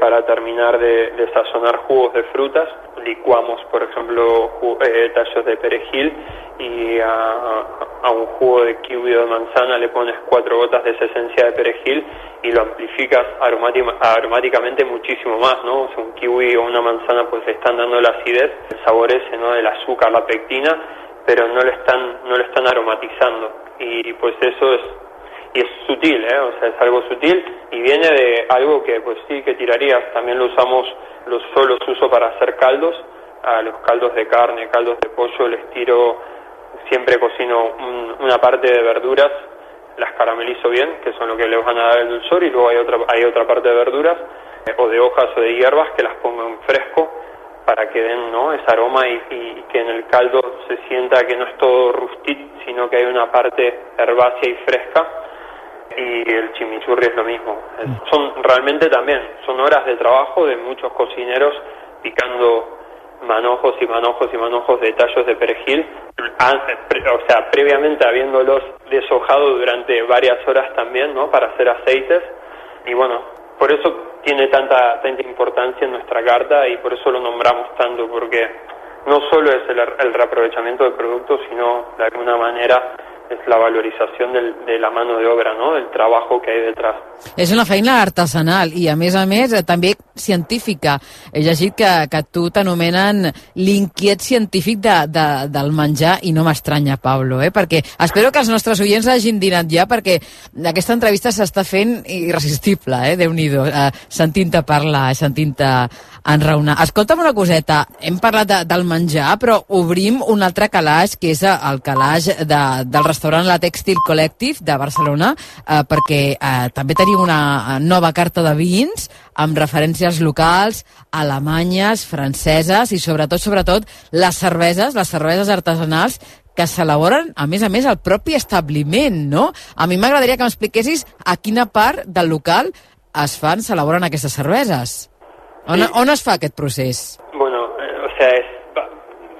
Speaker 7: para terminar de, sazonar jugos de frutas. Licuamos, por ejemplo, jugo, eh, tallos de perejil y a, un jugo de kiwi o de manzana le pones cuatro gotas de esa esencia de perejil y lo amplificas aromáticamente muchísimo más, ¿no? O un kiwi o una manzana pues le están dando la acidez, el sabor ese, ¿no? Del azúcar, la pectina pero no lo están no lo están aromatizando. Y pues eso es y es sutil, ¿eh? o sea, es algo sutil y viene de algo que pues sí que tirarías, también lo usamos, los solo los uso para hacer caldos, a los caldos de carne, caldos de pollo, les tiro, siempre cocino un, una parte de verduras, las caramelizo bien, que son lo que les van a dar el dulzor y luego hay otra, hay otra parte de verduras eh, o de hojas o de hierbas que las pongo en fresco para que den ¿no? ese aroma y, y, que en el caldo se sienta que no es todo rustit, sino que hay una parte herbácea y fresca. Y el chimichurri es lo mismo. Son realmente también, son horas de trabajo de muchos cocineros picando manojos y manojos y manojos de tallos de perejil, o sea, previamente habiéndolos deshojado durante varias horas también, ¿no? Para hacer aceites. Y bueno, por eso tiene tanta, tanta importancia en nuestra carta y por eso lo nombramos tanto, porque no solo es el, el reaprovechamiento de productos, sino de alguna manera és la valorització del, de la mano de obra, no? del trabajo que hay detrás.
Speaker 6: És una feina artesanal i, a més a més, eh, també científica. He llegit que, que tu t'anomenen l'inquiet científic de, de, del menjar i no m'estranya, Pablo, eh? perquè espero que els nostres oients hagin dinat ja, perquè aquesta entrevista s'està fent irresistible, eh? Déu-n'hi-do, eh, sentint-te parlar, sentint-te enraonar. Escolta'm una coseta, hem parlat de, del menjar, però obrim un altre calaix, que és el calaix de, del restaurant La Textil Collective de Barcelona, eh, perquè eh, també tenim una nova carta de vins amb referències locals, alemanyes, franceses i sobretot, sobretot, les cerveses, les cerveses artesanals que s'elaboren, a més a més, al propi establiment, no? A mi m'agradaria que m'expliquessis a quina part del local es fan, s'elaboren aquestes cerveses. On, sí. on es fa aquest?
Speaker 7: Bueno, eh, o sea, es,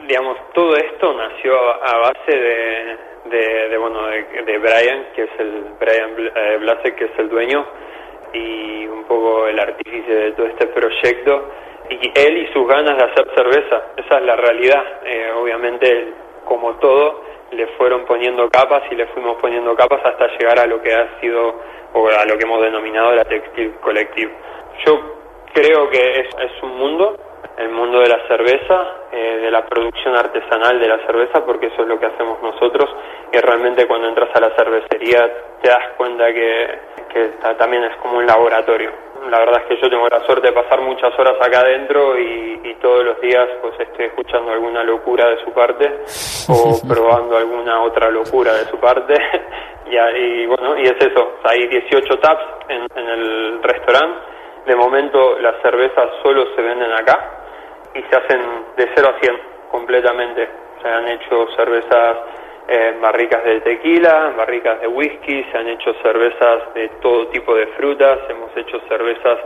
Speaker 7: digamos, todo esto nació a base de, de, bueno, de, de, Brian, que es el Brian eh, Blasek, que es el dueño y un poco el artífice de todo este proyecto y él y sus ganas de hacer cerveza, esa es la realidad. Eh, obviamente, como todo, le fueron poniendo capas y le fuimos poniendo capas hasta llegar a lo que ha sido o a lo que hemos denominado la textil collective. Yo creo que es, es un mundo, el mundo de la cerveza, eh, de la producción artesanal de la cerveza, porque eso es lo que hacemos nosotros, y realmente cuando entras a la cervecería te das cuenta que, que también es como un laboratorio. La verdad es que yo tengo la suerte de pasar muchas horas acá adentro y, y todos los días pues estoy escuchando alguna locura de su parte o probando alguna otra locura de su parte y, y bueno, y es eso, hay 18 taps en, en el restaurante, de momento las cervezas solo se venden acá y se hacen de 0 a 100 completamente, se han hecho cervezas eh, barricas de tequila, barricas de whisky, se han hecho cervezas de todo tipo de frutas, hemos hecho cervezas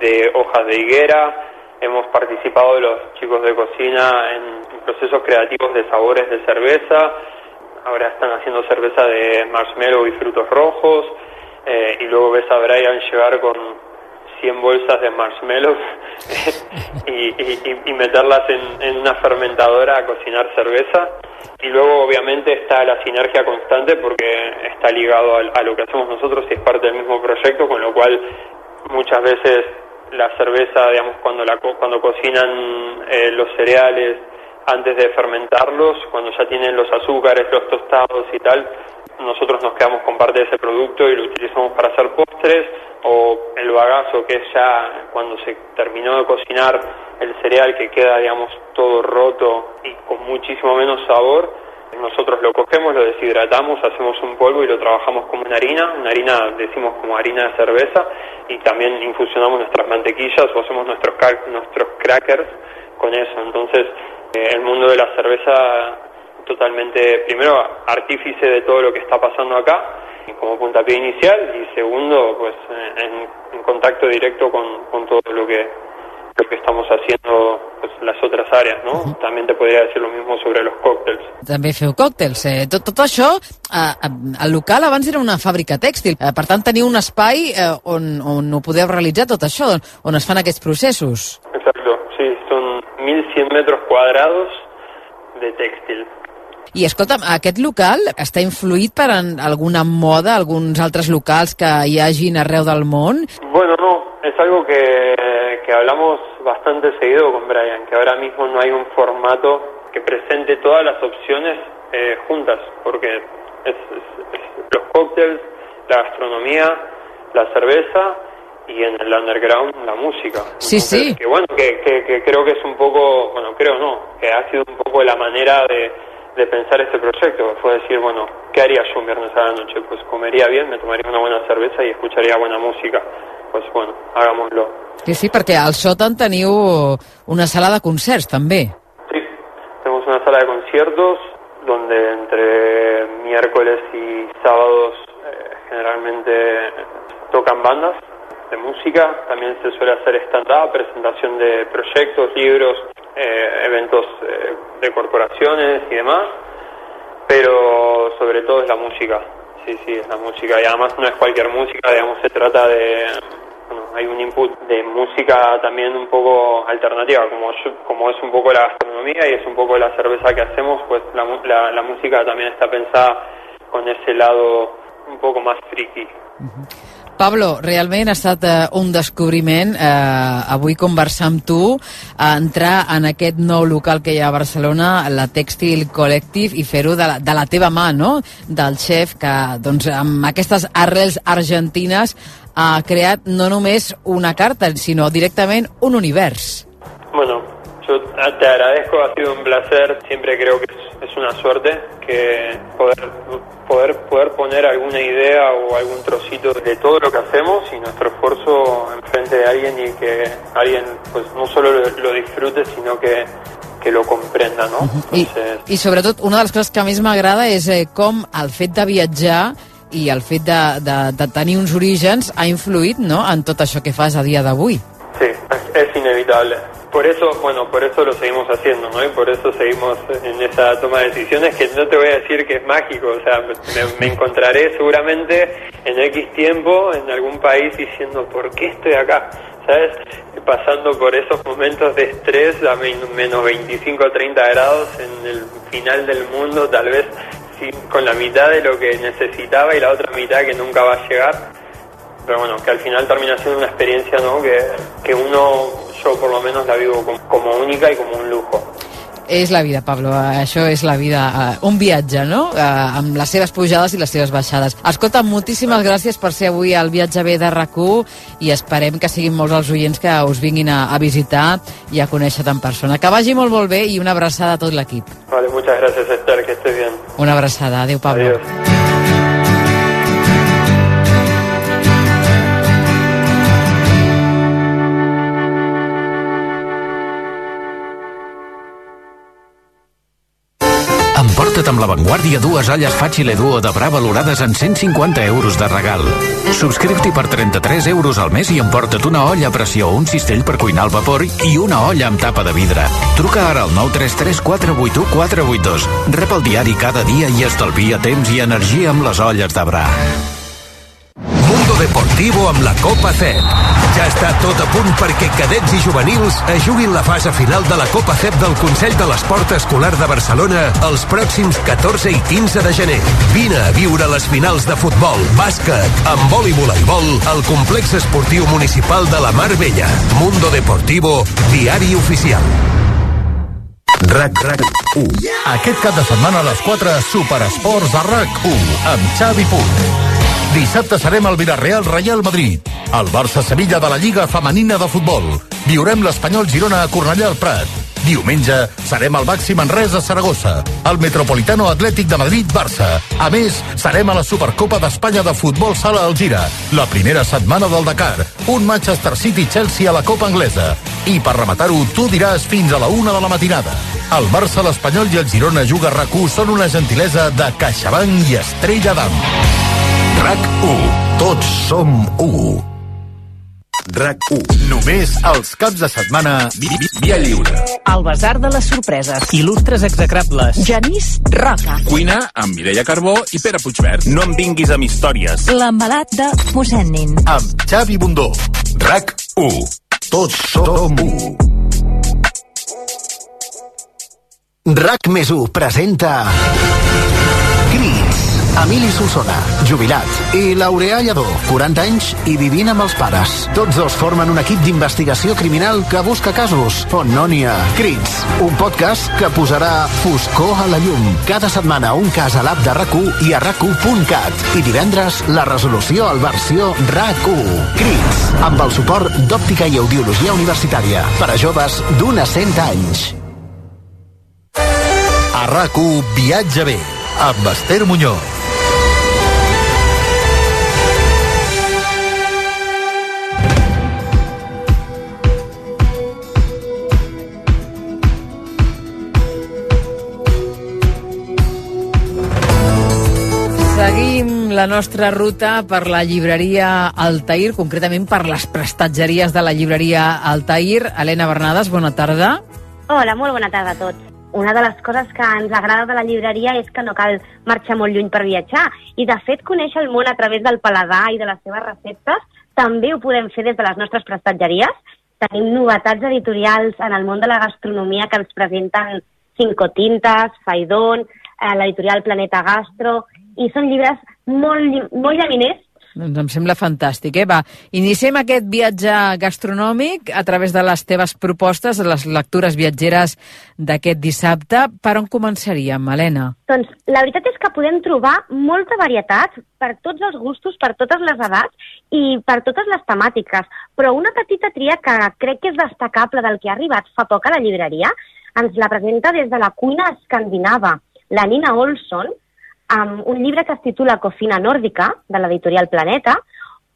Speaker 7: de hojas de higuera, hemos participado los chicos de cocina en procesos creativos de sabores de cerveza, ahora están haciendo cerveza de marshmallow y frutos rojos, eh, y luego ves a Brian llegar con 100 bolsas de marshmallows y, meterlas en, una fermentadora a cocinar cerveza. Y luego obviamente está la sinergia constante porque está ligado a, a, lo que hacemos nosotros y es parte del mismo proyecto, con lo cual muchas veces la cerveza, digamos, cuando, la, cuando cocinan eh, los cereales antes de fermentarlos, cuando ya tienen los azúcares, los tostados y tal, nosotros nos quedamos con parte de ese producto y lo utilizamos para hacer postres o el bagazo que es ya cuando se terminó de cocinar el cereal que queda digamos todo roto y con muchísimo menos sabor nosotros lo cogemos, lo deshidratamos, hacemos un polvo y lo trabajamos como una harina, una harina decimos como harina de cerveza y también infusionamos nuestras mantequillas o hacemos nuestros, nuestros crackers con eso. Entonces eh, el mundo de la cerveza totalmente, primero, artífice de todo lo que está pasando acá como puntapié inicial y segundo, pues en, en contacto directo con, con, todo lo que lo que estamos haciendo pues, las otras áreas, no? Uh -huh. També te podria dir lo mismo sobre los còctels.
Speaker 6: També feu còctels. Eh, tot, tot això, eh, el local abans era una fàbrica tèxtil, eh, per tant teniu un espai eh, on, on ho podeu realitzar tot això, on es fan aquests processos.
Speaker 7: Exacto, sí, són 1.100 metres quadrados de tèxtil.
Speaker 6: I escolta'm, aquest local està influït per en alguna moda, alguns altres locals que hi hagin arreu del món?
Speaker 7: Bueno, no, es algo que, que hablamos bastante seguido con Brian, que ahora mismo no hay un formato que presente todas las opciones eh, juntas, porque es, es, es los cócteles, la gastronomía, la cerveza y en el underground la música.
Speaker 6: Sí, Entonces, sí.
Speaker 7: Que bueno, que, que, que creo que es un poco, bueno, creo no, que ha sido un poco la manera de de pensar este proyecto. Fue decir, bueno, ¿qué haría yo un viernes a la noche? Pues comería bien, me tomaría una buena cerveza y escucharía buena música. Pues bueno, hagámoslo.
Speaker 6: Sí, sí, perquè al sòtan teniu una sala de concerts, també.
Speaker 7: Sí, tenemos una sala de conciertos donde entre miércoles y sábados eh, generalmente tocan bandas de música, también se suele hacer stand-up, presentación de proyectos, libros, eh, eventos eh, de corporaciones y demás, pero sobre todo es la música, sí, sí, es la música, y además no es cualquier música, digamos, se trata de, bueno, hay un input de música también un poco alternativa, como, como es un poco la gastronomía y es un poco la cerveza que hacemos, pues la, la, la música también está pensada con ese lado un poco más friki.
Speaker 6: Pablo, realment ha estat eh, un descobriment eh, avui conversar amb tu, eh, entrar en aquest nou local que hi ha a Barcelona, la Textil Collective, i fer-ho de, la, de la teva mà, no?, del xef que, doncs, amb aquestes arrels argentines ha creat no només una carta, sinó directament un univers.
Speaker 7: Te agradezco, ha sido un placer. Siempre creo que es, es una suerte que poder, poder, poder poner alguna idea o algún trocito de todo lo que hacemos y nuestro esfuerzo enfrente de alguien y que alguien pues no solo lo, lo disfrute, sino que que lo comprenda, no?
Speaker 6: I, I sobretot, una de les coses que més m'agrada és eh, com el fet de viatjar i el fet de, de, de tenir uns orígens ha influït no, en tot això que fas a dia d'avui.
Speaker 7: Sí, es, es inevitable. Por eso, bueno, por eso lo seguimos haciendo, ¿no? Y por eso seguimos en esa toma de decisiones que no te voy a decir que es mágico, o sea, me, encontraré seguramente en X tiempo en algún país diciendo, ¿por qué estoy acá? ¿Sabes? Pasando por esos momentos de estrés a menos 25 o 30 grados en el final del mundo, tal vez con la mitad de lo que necesitaba y la otra mitad que nunca va a llegar. Pero bueno, que al final termina siendo una experiencia, ¿no? Que, que uno, yo por lo menos la vivo como, como única y como un lujo.
Speaker 6: És la vida, Pablo, això és la vida, uh, un viatge, no?, uh, amb les seves pujades i les seves baixades. Escolta, moltíssimes gràcies per ser avui al viatge B de rac i esperem que siguin molts els oients que us vinguin a, a visitar i a conèixer en persona. Que vagi molt, molt bé i una abraçada a tot l'equip.
Speaker 7: Vale, muchas gracias, Esther, que estés bien.
Speaker 6: Una abraçada. Adéu, Pablo.
Speaker 7: Adiós.
Speaker 8: Emporta't amb l'avantguàrdia dues olles Facile Duo de Bra valorades en 150 euros de regal. Subscriu-t'hi per 33 euros al mes i emporta't una olla a pressió, un cistell per cuinar al vapor i una olla amb tapa de vidre. Truca ara al 933 481 482. Rep el diari cada dia i estalvia temps i energia amb les olles de Bra.
Speaker 9: Mundo Deportivo amb la Copa CEP. Ja està tot a punt perquè cadets i juvenils es juguin la fase final de la Copa CEP del Consell de l'Esport Escolar de Barcelona els pròxims 14 i 15 de gener. Vine a viure les finals de futbol, bàsquet, handbol i voleibol al complex esportiu municipal de la Mar Vella. Mundo Deportivo, diari oficial.
Speaker 5: RAC RAC 1. Aquest cap de setmana a les 4 Superesports a RAC 1 amb Xavi Puig. Dissabte serem al Villarreal Real Madrid. El Barça Sevilla de la Lliga Femenina de Futbol. Viurem l'Espanyol Girona a Cornellà al Prat. Diumenge serem al Baxi Manresa a Saragossa. El Metropolitano Atlètic de Madrid Barça. A més, serem a la Supercopa d'Espanya de Futbol Sala Algira. La primera setmana del Dakar. Un Manchester City-Chelsea a la Copa Anglesa. I per rematar-ho, tu diràs fins a la una de la matinada. El Barça, l'Espanyol i el Girona Juga rac són una gentilesa de CaixaBank i Estrella d'Am. RAC1. Tots som 1. RAC1. Només els caps de setmana vi vi via lliure.
Speaker 10: El Basar de les Sorpreses.
Speaker 4: Il·lustres execrables.
Speaker 10: Genís Roca.
Speaker 11: Cuina amb Mireia Carbó i Pere Puigverd. No em vinguis amb històries.
Speaker 10: L'embalat de Mosennin.
Speaker 5: Amb Xavi Bundó. RAC1. Tots som 1.
Speaker 12: RAC més 1 presenta... Emili Solsona, jubilat, i Laureà Lledó, 40 anys i vivint amb els pares. Tots dos formen un equip d'investigació criminal que busca casos on no n'hi ha. Crits, un podcast que posarà foscor a la llum. Cada setmana un cas a l'app de rac i a rac I divendres la resolució al versió RAC1. Crits, amb el suport d'Òptica i Audiologia Universitària per a joves d'un a 100 anys.
Speaker 5: A RAC1 Viatge bé, amb Esther Muñoz.
Speaker 6: La nostra ruta per la llibreria Altair, concretament per les prestatgeries de la llibreria Altair. Helena Bernades, bona tarda.
Speaker 13: Hola, molt bona tarda a tots. Una de les coses que ens agrada de la llibreria és que no cal marxar molt lluny per viatjar i, de fet, conèixer el món a través del paladar i de les seves receptes també ho podem fer des de les nostres prestatgeries. Tenim novetats editorials en el món de la gastronomia que ens presenten Cinco Tintes, Faidón, eh, l'editorial Planeta Gastro, i són llibres molt, molt llaminers
Speaker 6: Doncs em sembla fantàstic, eh? Va, iniciem aquest viatge gastronòmic a través de les teves propostes, les lectures viatgeres d'aquest dissabte. Per on començaríem, Helena?
Speaker 13: Doncs la veritat és que podem trobar molta varietat per tots els gustos, per totes les edats i per totes les temàtiques. Però una petita tria que crec que és destacable del que ha arribat fa poc a la llibreria ens la presenta des de la cuina escandinava, la Nina Olson, amb un llibre que es titula Cocina nòrdica, de l'editorial Planeta,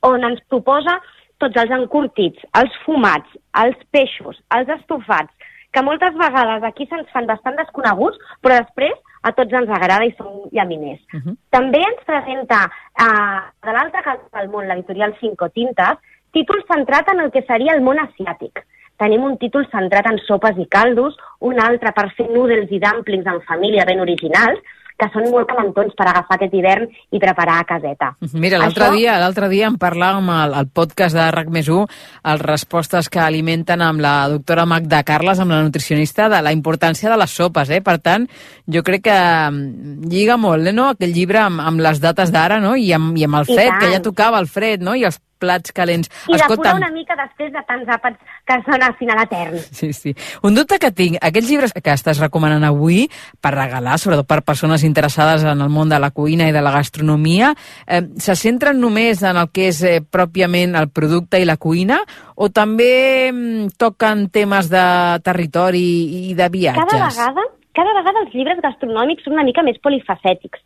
Speaker 13: on ens proposa tots els encurtits, els fumats, els peixos, els estofats, que moltes vegades aquí se'ns fan bastant desconeguts, però després a tots ens agrada i són llaminers. Uh -huh. També ens presenta, eh, de l'altre cantó del món, l'editorial Cinco Tintes, títol centrat en el que seria el món asiàtic. Tenim un títol centrat en sopes i caldos, un altre per fer noodles i dumplings en família ben originals, que són molt calentons per agafar aquest hivern i preparar a caseta.
Speaker 6: Mira, l'altre
Speaker 13: Això-
Speaker 6: dia, l'altre dia en parlàvem al, al podcast de RAC més 1, els respostes que alimenten amb la doctora Magda Carles, amb la nutricionista, de la importància de les sopes, eh? Per tant, jo crec que mm, lliga molt, eh, no?, aquell llibre amb, amb les dates d'ara, no?, i amb, i amb el
Speaker 13: I
Speaker 6: fred,
Speaker 13: tant.
Speaker 6: que ja tocava el fred, no?, i els plats calents.
Speaker 13: I depurar una mica després de tants àpats que són al final eterns.
Speaker 6: Sí, sí. Un dubte que tinc, aquests llibres que estàs recomanant avui per regalar, sobretot per persones interessades en el món de la cuina i de la gastronomia, eh, se centren només en el que és eh, pròpiament el producte i la cuina o també mm, toquen temes de territori i de viatges?
Speaker 13: Cada vegada, cada vegada els llibres gastronòmics són una mica més polifacètics.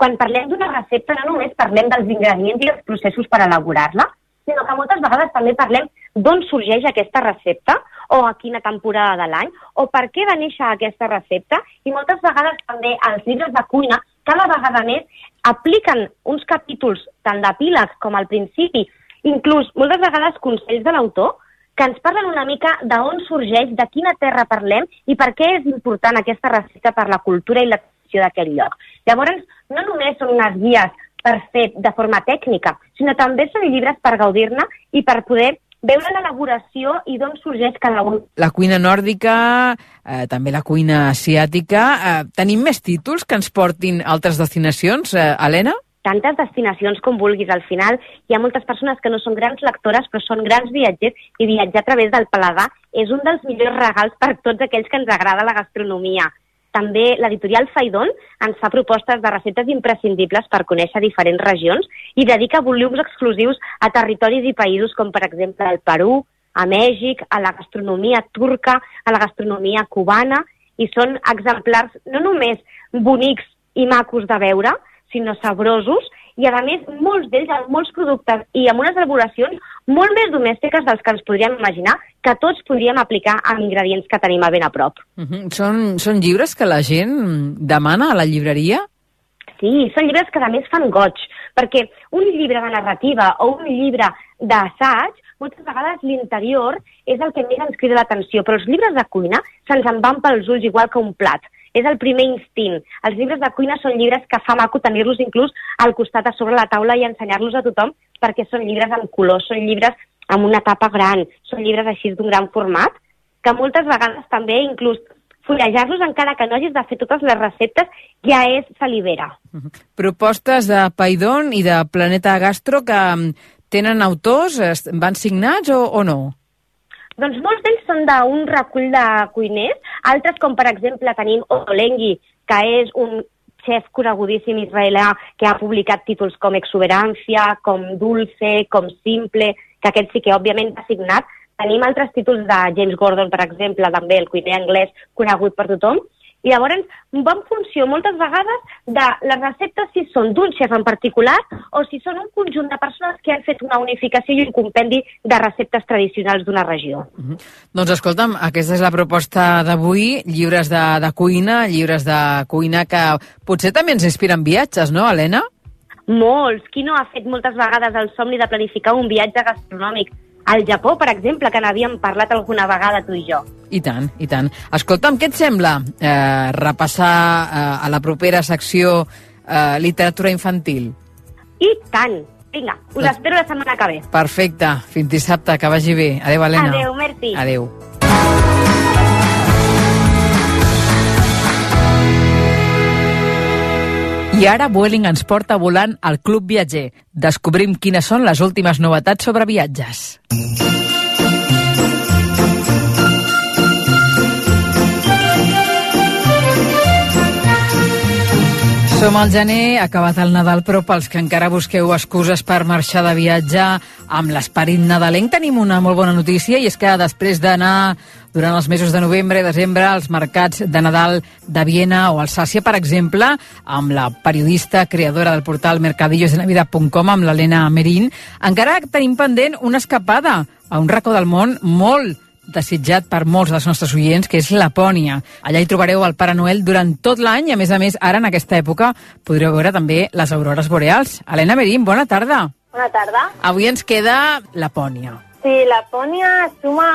Speaker 13: Quan parlem d'una recepta no només parlem dels ingredients i els processos per elaborar-la, sinó que moltes vegades també parlem d'on sorgeix aquesta recepta o a quina temporada de l'any o per què va néixer aquesta recepta i moltes vegades també els llibres de cuina cada vegada més apliquen uns capítols tant d'epíleg com al principi, inclús moltes vegades consells de l'autor que ens parlen una mica d'on sorgeix, de quina terra parlem i per què és important aquesta recepta per la cultura i la d'aquest lloc. Llavors, no només són unes guies per fer de forma tècnica, sinó també són llibres per gaudir-ne i per poder veure l'elaboració i d'on sorgeix cada un.
Speaker 6: La cuina nòrdica, eh, també la cuina asiàtica. Eh, tenim més títols que ens portin a altres destinacions, eh, Helena?
Speaker 13: tantes destinacions com vulguis. Al final hi ha moltes persones que no són grans lectores però són grans viatgers i viatjar a través del paladar és un dels millors regals per tots aquells que ens agrada la gastronomia. També l'editorial Faidon ens fa propostes de receptes imprescindibles per conèixer diferents regions i dedica volums exclusius a territoris i països com per exemple el Perú, a Mèxic, a la gastronomia turca, a la gastronomia cubana i són exemplars no només bonics i macos de veure, sinó sabrosos i a més molts d'ells amb molts productes i amb unes elaboracions molt més domèstiques dels que ens podríem imaginar que tots podríem aplicar amb ingredients que tenim a ben a prop.
Speaker 6: Uh -huh. són, són llibres que la gent demana a la llibreria?
Speaker 13: Sí, són llibres que a més fan goig, perquè un llibre de narrativa o un llibre d'assaig, moltes vegades l'interior és el que més ens crida l'atenció, però els llibres de cuina se'ns en van pels ulls igual que un plat. És el primer instint. Els llibres de cuina són llibres que fa maco tenir-los inclús al costat a sobre la taula i ensenyar-los a tothom perquè són llibres amb color, són llibres amb una tapa gran, són llibres així d'un gran format, que moltes vegades també inclús fullejar-los encara que no hagis de fer totes les receptes ja és salivera.
Speaker 6: Propostes de Paidon i de Planeta Gastro que mm, tenen autors, van signats o, o no?
Speaker 13: Doncs molts d'ells són d'un recull de cuiners, altres com per exemple tenim Olengi, que és un xef conegudíssim israelià que ha publicat títols com Exuberància, com Dulce, com Simple, que aquest sí que òbviament ha signat. Tenim altres títols de James Gordon, per exemple, també el cuiner anglès conegut per tothom. I llavors va en funció moltes vegades de les receptes si són d'un xef en particular o si són un conjunt de persones que han fet una unificació i un compendi de receptes tradicionals d'una regió.
Speaker 6: Doncs escolta'm, aquesta és la proposta d'avui, llibres de, de cuina, llibres de cuina que potser també ens inspiren viatges, no, Helena?
Speaker 13: Molts. Qui no ha fet moltes vegades el somni de planificar un viatge gastronòmic? Al Japó, per exemple, que n'havíem parlat alguna vegada tu i jo.
Speaker 6: I tant, i tant. Escolta'm, què et sembla eh, repassar eh, a la propera secció eh, literatura infantil?
Speaker 13: I tant. Vinga, us
Speaker 6: Doncs-
Speaker 13: espero la setmana que ve.
Speaker 6: Perfecte, fins dissabte, que vagi bé. Adéu, Helena.
Speaker 13: Adéu, merci.
Speaker 6: Adéu. I ara Vueling ens porta volant al Club Viatger. Descobrim quines són les últimes novetats sobre viatges. Som al gener, acabat el Nadal, però pels que encara busqueu excuses per marxar de viatge amb l'esperit nadalenc, tenim una molt bona notícia, i és que després d'anar durant els mesos de novembre i desembre als mercats de Nadal de Viena o Alsàcia, per exemple, amb la periodista creadora del portal mercadillosdenavida.com, amb l'Helena Merín, encara tenim pendent una escapada a un racó del món molt desitjat per molts dels nostres oients, que és Lapònia. Allà hi trobareu el Pare Noel durant tot l'any i, a més a més, ara en aquesta època podreu veure també les aurores boreals. Helena Merín, bona tarda.
Speaker 14: Bona tarda.
Speaker 6: Avui ens queda Lapònia.
Speaker 14: Sí, Lapònia suma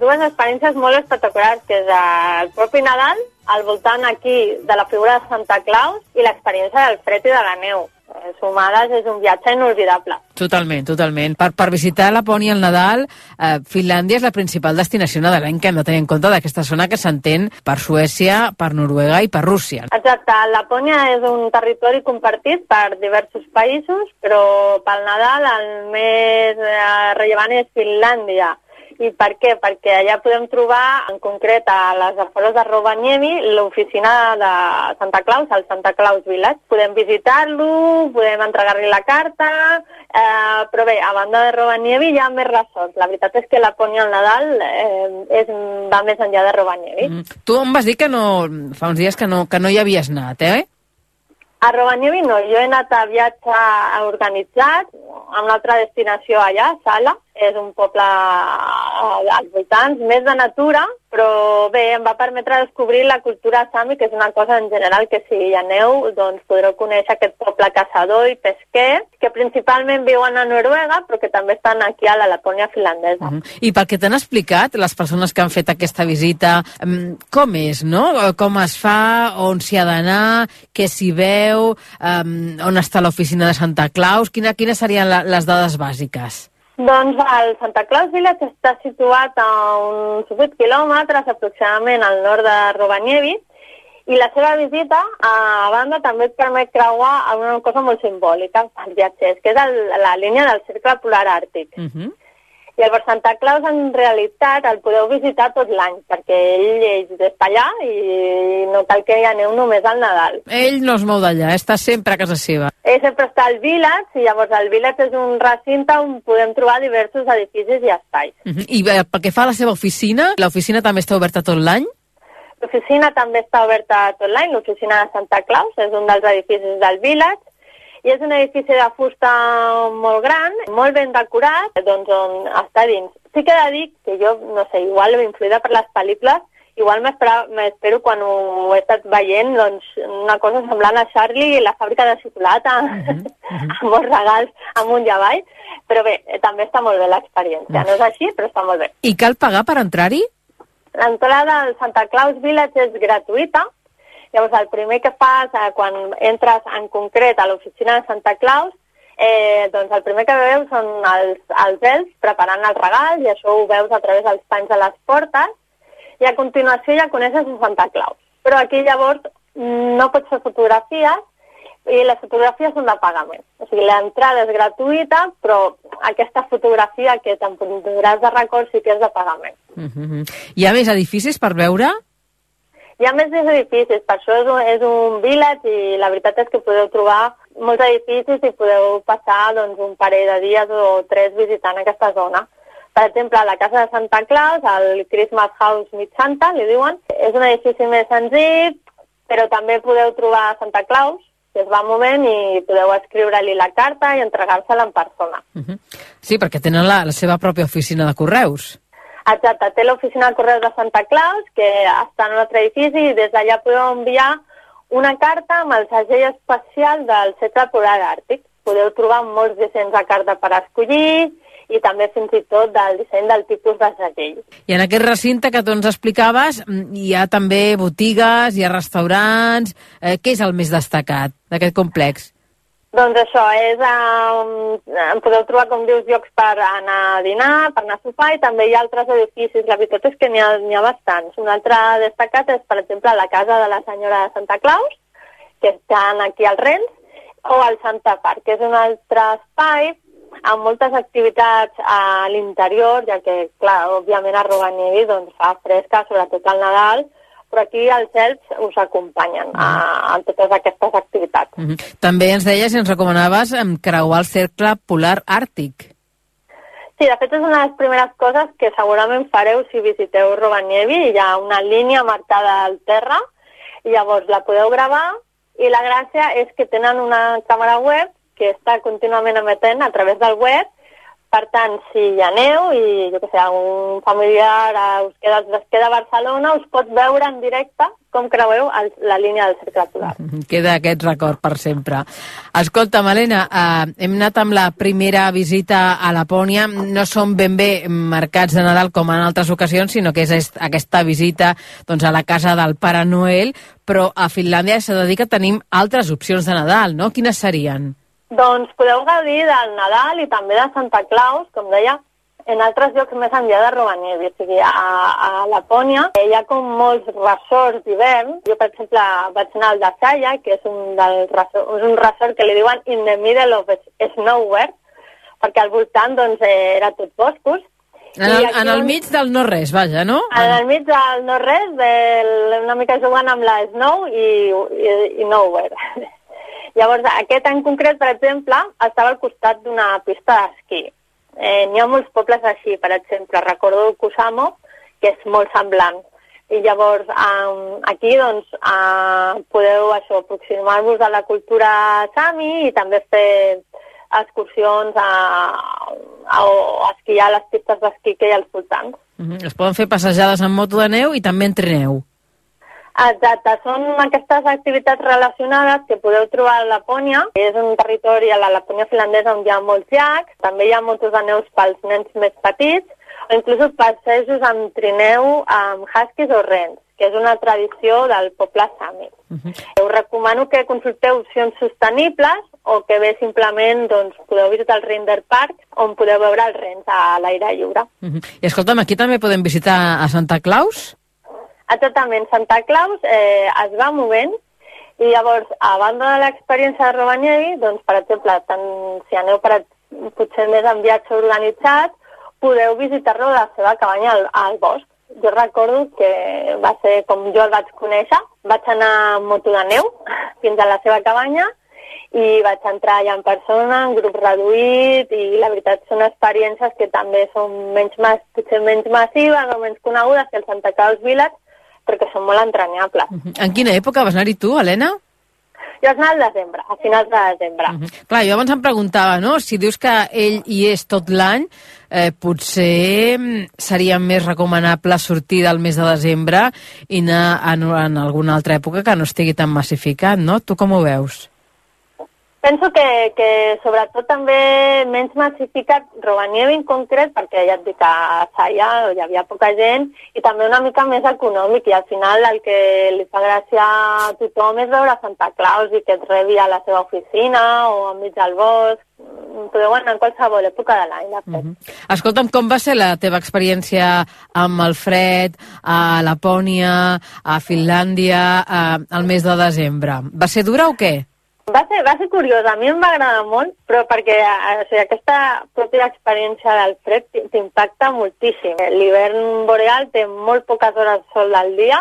Speaker 14: dues experiències molt espectaculars, que és el propi Nadal, al voltant aquí de la figura de Santa Claus i l'experiència del fred i de la neu. Eh, Sumades és un viatge inolvidable.
Speaker 6: Totalment, totalment. Per, per visitar Lapònia al Nadal, eh, Finlàndia és la principal destinació nadalenca. Hem de tenir en compte d'aquesta zona que s'entén per Suècia, per Noruega i per Rússia.
Speaker 14: Exacte, Lapònia és un territori compartit per diversos països, però pel Nadal el més eh, rellevant és Finlàndia. I per què? Perquè allà podem trobar, en concret, a les afores de Rovaniemi, l'oficina de Santa Claus, el Santa Claus Village. Podem visitar-lo, podem entregar-li la carta, eh, però bé, a banda de Rovaniemi hi ha més ressons. La veritat és que la Pònia al Nadal eh, és, va més enllà de Rovaniemi.
Speaker 6: Mm. Tu em vas dir que no, fa uns dies que no, que no hi havies anat, eh?
Speaker 14: A Rovaniemi no, jo he anat a viatge organitzat, a una altra destinació allà, Sala, és un poble als voltants, més de natura, però bé, em va permetre descobrir la cultura sami, que és una cosa en general que si hi aneu, doncs podreu conèixer aquest poble caçador i pesquer, que principalment viuen a Noruega, però que també estan aquí a la Lapònia finlandesa.
Speaker 6: Mm -hmm. I pel que t'han explicat, les persones que han fet aquesta visita, com és, no? Com es fa, on s'hi ha d'anar, què s'hi veu, um, on està l'oficina de Santa Claus, quina, quines serien les dades bàsiques?
Speaker 14: Doncs el Santa Claus Village està situat a uns 8 quilòmetres aproximadament al nord de Rovaniemi i la seva visita, a banda, també et permet creuar una cosa molt simbòlica pels viatgers, que és el, la línia del Cercle Polar Àrtic.
Speaker 6: Uh -huh.
Speaker 14: I el Santa Claus, en realitat, el podeu visitar tot l'any, perquè ell és d'allà i no cal que hi aneu només al Nadal.
Speaker 6: Ell no es mou d'allà, està sempre a casa seva.
Speaker 14: Ell sempre està al Village, i llavors el Village és un recinte on podem trobar diversos edificis i espais.
Speaker 6: Uh -huh. I eh, pel que fa a la seva oficina, l'oficina també està oberta tot l'any?
Speaker 14: L'oficina també està oberta tot l'any, l'oficina de Santa Claus, és un dels edificis del Village, i és un edifici de fusta molt gran, molt ben decorat, doncs on està dins. Sí que he de dir que jo, no sé, igual influïda per les pel·lícules, igual m'espero quan ho he estat veient doncs, una cosa semblant a Charlie la fàbrica de xocolata, uh -huh, uh -huh. amb molts regals amunt i avall, però bé, també està molt bé l'experiència. No és així, però està molt bé.
Speaker 6: I cal pagar per entrar-hi?
Speaker 14: L'entrada al Santa Claus Village és gratuïta, Llavors, el primer que fas eh, quan entres en concret a l'oficina de Santa Claus, eh, doncs el primer que veus són els, els ells preparant els regals i això ho veus a través dels panys de les portes i a continuació ja coneixes a Santa Claus. Però aquí llavors no pots fer fotografies i les fotografies són de pagament. O sigui, l'entrada és gratuïta, però aquesta fotografia que t'emportaràs de record sí que és de pagament.
Speaker 6: Uh -huh. Hi ha més edificis per veure?
Speaker 14: Hi ha més edificis, per això és un, és un village i la veritat és que podeu trobar molts edificis i podeu passar doncs, un parell de dies o tres visitant aquesta zona. Per exemple, la casa de Santa Claus, el Christmas House Mid Santa, li diuen, és un edifici més senzill, però també podeu trobar Santa Claus, que es va movent i podeu escriure-li la carta i entregar-se-la en persona.
Speaker 6: Uh -huh. Sí, perquè tenen la, la seva pròpia oficina de correus.
Speaker 14: Exacte, té l'oficina de correus de Santa Claus, que està en un altre edifici, i des d'allà podeu enviar una carta amb el segell especial del Cercle Polar Àrtic. Podeu trobar molts dissenys de carta per escollir i també fins i tot del disseny del tipus de segell.
Speaker 6: I en aquest recinte que tu ens explicaves hi ha també botigues, hi ha restaurants... Eh, què és el més destacat d'aquest complex?
Speaker 14: Doncs això, és, um, en podeu trobar, com dius, llocs per anar a dinar, per anar a sopar, i també hi ha altres edificis. La veritat és que n'hi ha, ha bastants. Un altre destacat és, per exemple, la casa de la senyora de Santa Claus, que estan aquí al Rens, o al Santa Park, que és un altre espai amb moltes activitats a l'interior, ja que, clar, òbviament a Roganievi doncs, fa fresca, sobretot al Nadal, però aquí els elfs us acompanyen a, a totes aquestes activitats.
Speaker 6: Mm -hmm. També ens deies i ens recomanaves creuar el cercle polar àrtic.
Speaker 14: Sí, de fet és una de les primeres coses que segurament fareu si visiteu Roganievi. Hi ha una línia marcada al terra i llavors la podeu gravar i la gràcia és que tenen una càmera web que està contínuament emetent a través del web per tant, si hi ha neu i, jo què sé, un familiar us queda, es queda a Barcelona, us pot veure en directe com creueu el, la línia del cercle polar.
Speaker 6: Queda aquest record per sempre. Escolta, Malena, eh, hem anat amb la primera visita a Lapònia. No són ben bé mercats de Nadal com en altres ocasions, sinó que és aquesta visita doncs, a la casa del Pare Noel, però a Finlàndia s'ha de dir que tenim altres opcions de Nadal, no? Quines serien?
Speaker 14: Doncs podeu gaudir del Nadal i també de Santa Claus, com deia, en altres llocs més enllà de Rovaniemi, o sigui, a, a Lapònia hi ha com molts resorts d'hivern. Jo, per exemple, vaig anar al de Saya, que és un, del resort, és un resort que li diuen in the middle of snowwhere, perquè al voltant doncs, eh, era tot boscos.
Speaker 6: En el, en el mig del no-res, vaja, no?
Speaker 14: En el mig del no-res, una mica jugant amb la snow i, i, i nowhere. Llavors, aquest en concret, per exemple, estava al costat d'una pista d'esquí. Eh, N'hi ha molts pobles així, per exemple, recordo Kusamo, que és molt semblant. I llavors, um, aquí, doncs, uh, podeu aproximar-vos a la cultura sami i també fer excursions a, a, a esquiar a les pistes d'esquí que hi ha als voltants.
Speaker 6: Uh -huh. Es poden fer passejades en moto de neu i també en trineu.
Speaker 14: Exacte, són aquestes activitats relacionades que podeu trobar a Lapònia. És un territori a la Lapònia finlandesa on hi ha molts llacs, també hi ha motos de neus pels nens més petits, o inclús passejos amb trineu amb huskies o rens, que és una tradició del poble sami. Uh -huh. Us recomano que consulteu opcions sostenibles o que bé simplement doncs, podeu visitar el Render Park on podeu veure els rens a l'aire lliure.
Speaker 6: Uh -huh. I escolta'm, aquí també podem visitar a Santa Claus?
Speaker 14: Exactament, Santa Claus eh, es va movent i llavors, a banda de l'experiència de Robanievi, doncs, per exemple, tant, si aneu per, potser més en viatge organitzat, podeu visitar-lo a la seva cabanya al, al bosc. Jo recordo que va ser com jo el vaig conèixer, vaig anar amb moto de neu fins a la seva cabanya i vaig entrar allà en persona, en grup reduït, i la veritat són experiències que també són menys, potser menys massives o menys conegudes que el Santa Claus Village, perquè són molt entranyables. Uh
Speaker 6: -huh. En quina època vas anar-hi tu, Helena?
Speaker 14: Jo vaig anar al desembre, a finals de desembre. Uh
Speaker 6: -huh. Clar, jo abans em preguntava, no?, si dius que ell hi és tot l'any, eh, potser mm, seria més recomanable sortir del mes de desembre i anar en, en alguna altra època que no estigui tan massificat, no? Tu com ho veus?
Speaker 14: Penso que, que sobretot també menys massificat Rovaniemi en concret, perquè ja et dic a Saia hi havia poca gent, i també una mica més econòmic, i al final el que li fa gràcia a tothom és veure Santa Claus i que et rebi a la seva oficina o enmig del bosc, podeu anar en qualsevol època de l'any. Uh
Speaker 6: -huh. Escolta'm, com va ser la teva experiència amb el fred a Lapònia, a Finlàndia, a, al mes de desembre? Va ser dura o què?
Speaker 14: Va ser, va ser curiós, a mi em va agradar molt, però perquè o sigui, aquesta pròpia experiència del fred t'impacta moltíssim. L'hivern boreal té molt poques hores de sol al dia.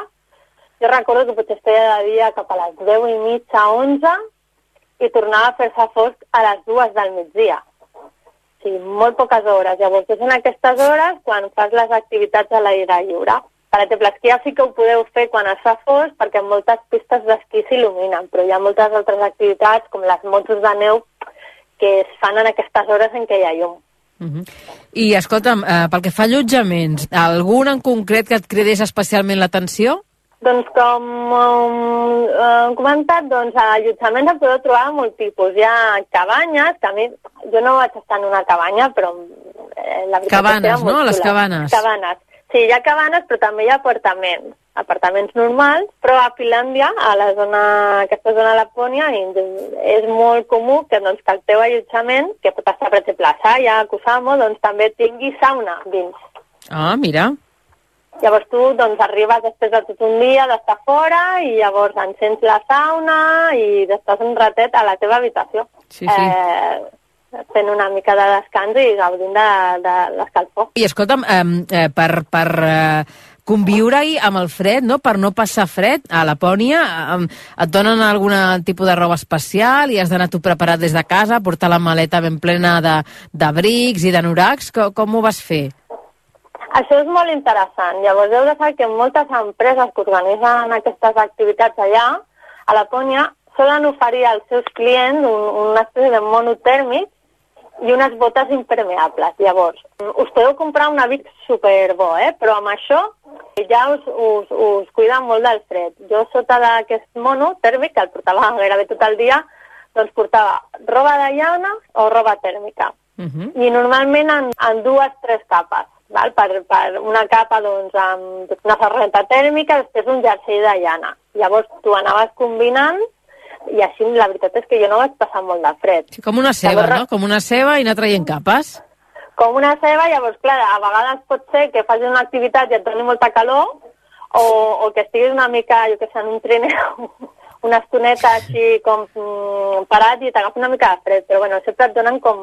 Speaker 14: Jo recordo que potser estaria de dia cap a les 10 i mitja, 11, i tornava a fer-se fosc a les dues del migdia. Sí, molt poques hores. Llavors, és en aquestes hores quan fas les activitats a l'aire lliure. Per exemple, esquiar sí que ho podeu fer quan es fa fos perquè moltes pistes d'esquí s'il·luminen, però hi ha moltes altres activitats com les motos de neu que es fan en aquestes hores en què hi ha llum.
Speaker 6: Uh -huh. I escolta'm, eh, pel que fa a allotjaments, algun en concret que et credés especialment l'atenció?
Speaker 14: Doncs com um, hem comentat, doncs allotjaments en podeu trobar molt tipus. Hi ha cabanyes, que a mi, jo no vaig estar en una cabanya, però
Speaker 6: eh, la veritat cabanes, és que no? Les cabanes.
Speaker 14: Cabanes. Sí, hi ha cabanes, però també hi ha apartaments. Apartaments normals, però a Finlàndia, a la zona, aquesta zona de Lapònia, és molt comú que, doncs, que el teu allotjament, que pot estar, per exemple, a Saya, a Kusamo, doncs també tingui sauna dins.
Speaker 6: Ah, mira.
Speaker 14: Llavors tu doncs, arribes després de tot un dia d'estar fora i llavors encens la sauna i estàs un ratet a la teva habitació.
Speaker 6: Sí, sí.
Speaker 14: Eh, fent una mica de descans i gaudint de, de l'escalfor.
Speaker 6: I escolta'm, eh, per, per eh, conviure-hi amb el fred, no? per no passar fred a Lapònia, eh, et donen algun tipus de roba especial i has d'anar tu preparat des de casa, portar la maleta ben plena de- d'abrics i d'anoracs? Com, com ho vas fer?
Speaker 14: Això és molt interessant. Llavors heu de saber que moltes empreses que organitzen aquestes activitats allà, a Lapònia, solen oferir als seus clients un, una espècie de mono tèrmic i unes botes impermeables. Llavors, us podeu comprar un abric superbo, eh? però amb això ja us, us, us cuida molt del fred. Jo sota d'aquest mono tèrmic, que el portava gairebé tot el dia, doncs portava roba de llana o roba tèrmica.
Speaker 6: Uh -huh.
Speaker 14: I normalment en, en dues, tres capes. Val? Per, per una capa doncs, amb una ferreta tèrmica, després un jersei de llana. Llavors tu anaves combinant i així la veritat és que jo no vaig passar molt de fred.
Speaker 6: Sí, com una ceba,
Speaker 14: Llavors,
Speaker 6: no? Com una ceba i anar traient capes.
Speaker 14: Com una ceba, llavors, clar, a vegades pot ser que facis una activitat i et doni molta calor o, o que estiguis una mica, jo què sé, en un trineu una estoneta així com mm, parat i t'agafa una mica de fred, però bueno, sempre et donen com,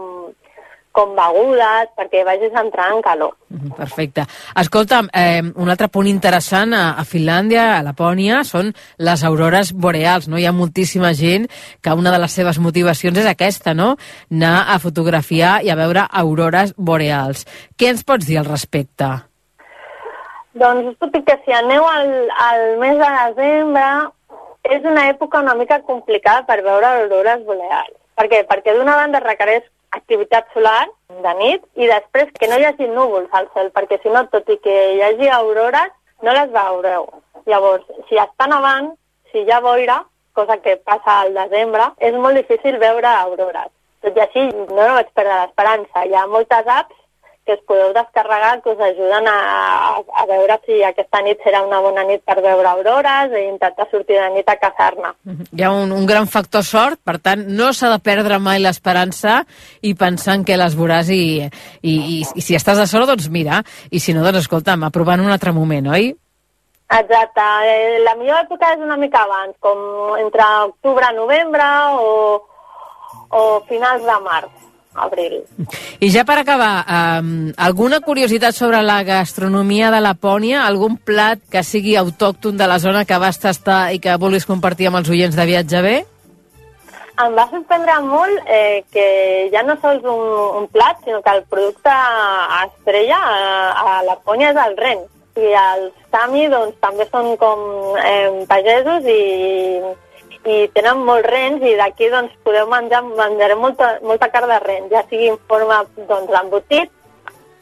Speaker 14: com begudes perquè vagis entrant en calor.
Speaker 6: Perfecte. Escolta'm, eh, un altre punt interessant a, a Finlàndia, a Lapònia, són les aurores boreals, no? Hi ha moltíssima gent que una de les seves motivacions és aquesta, no? Anar a fotografiar i a veure aurores boreals. Què ens pots dir al respecte?
Speaker 14: Doncs puc dir que si aneu al, al mes de desembre és una època una mica complicada per veure aurores boreals. Per què? Perquè d'una banda requereix activitat solar de nit i després que no hi hagi núvols al cel, perquè si no, tot i que hi hagi aurores, no les veureu. Llavors, si està nevant, si hi ha boira, cosa que passa al desembre, és molt difícil veure aurores. Tot i així, no, no vaig perdre l'esperança. Hi ha moltes apps que us podeu descarregar que us ajuden a, a, veure si aquesta nit serà una bona nit per veure aurores i intentar sortir de nit a caçar-ne.
Speaker 6: Hi ha un, un gran factor sort, per tant, no s'ha de perdre mai l'esperança i pensar en què les veuràs i, i, i, i si estàs de sort, doncs mira, i si no, doncs escolta'm, aprovant un altre moment, oi?
Speaker 14: Exacte. Eh, La millor època és una mica abans, com entre octubre, novembre o, o finals de març, abril.
Speaker 6: I ja per acabar, um, alguna curiositat sobre la gastronomia de Lapònia? Algun plat que sigui autòcton de la zona que vas tastar i que vulguis compartir amb els oients de Viatge B?
Speaker 14: Em va sorprendre molt eh, que ja no sols un, un plat, sinó que el producte estrella a, a Lapònia és el ren. I els Sami doncs, també són com eh, pagesos i, i tenen molts rens i d'aquí doncs, podeu menjar, menjarem molta, molta carn de ren, ja sigui en forma doncs,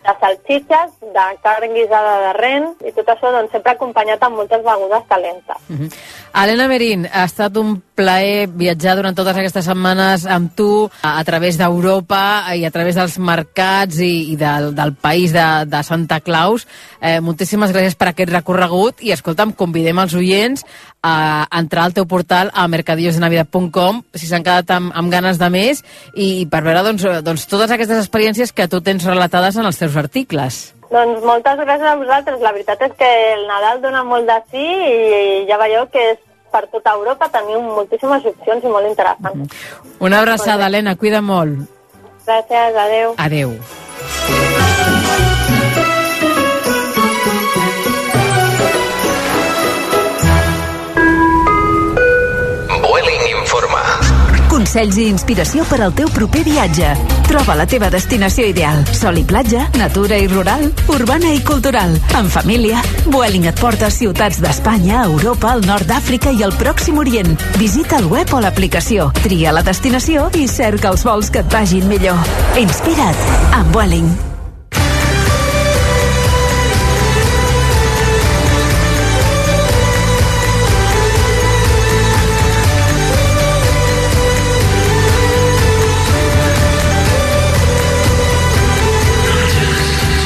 Speaker 14: de salsitxes, de carn guisada de ren i tot això doncs, sempre acompanyat amb moltes begudes calentes.
Speaker 6: Uh -huh. Helena Merín, ha estat un plaer viatjar durant totes aquestes setmanes amb tu a, a través d'Europa i a través dels mercats i, i del, del país de, de Santa Claus. Eh, moltíssimes gràcies per aquest recorregut i, escolta'm, convidem els oients a entrar al teu portal a mercadillosdenavidad.com si s'han quedat amb, amb ganes de més i, i per veure doncs, doncs, totes aquestes experiències que tu tens relatades en els teus articles.
Speaker 14: Doncs moltes gràcies a vosaltres. La veritat és que el Nadal dona molt de sí i ja veieu que és per tota Europa teniu moltíssimes opcions i molt interessants.
Speaker 6: Una abraçada, Helena, cuida molt.
Speaker 14: Gràcies, adeu.
Speaker 6: Adeu.
Speaker 15: Vueling informa.
Speaker 10: Consells i inspiració per al teu proper viatge. Troba la teva destinació ideal. Sol i platja, natura i rural, urbana i cultural. En família, Vueling et porta a ciutats d'Espanya, Europa, el nord d'Àfrica i el Pròxim Orient. Visita el web o l'aplicació, tria la destinació i cerca els vols que et vagin millor. Inspira't amb Vueling.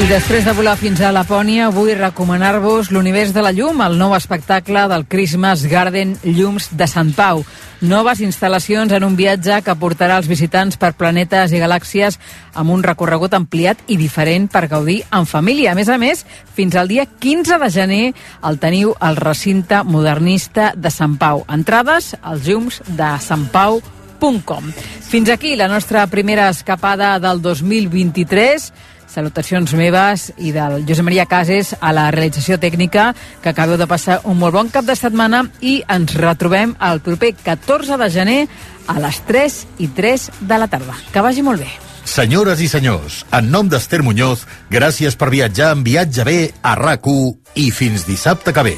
Speaker 6: I després de volar fins a Lapònia, vull recomanar-vos l'Univers de la Llum, el nou espectacle del Christmas Garden Llums de Sant Pau. Noves instal·lacions en un viatge que portarà els visitants per planetes i galàxies amb un recorregut ampliat i diferent per gaudir en família. A més a més, fins al dia 15 de gener el teniu al recinte modernista de Sant Pau. Entrades als llums de Sant Pau Fins aquí la nostra primera escapada del 2023. Salutacions meves i del Josep Maria Cases a la realització tècnica, que acabeu de passar un molt bon cap de setmana i ens retrobem el proper 14 de gener a les 3 i 3 de la tarda. Que vagi molt bé.
Speaker 5: Senyores i senyors, en nom d'Ester Muñoz, gràcies per viatjar en Viatge B a rac i fins dissabte que ve.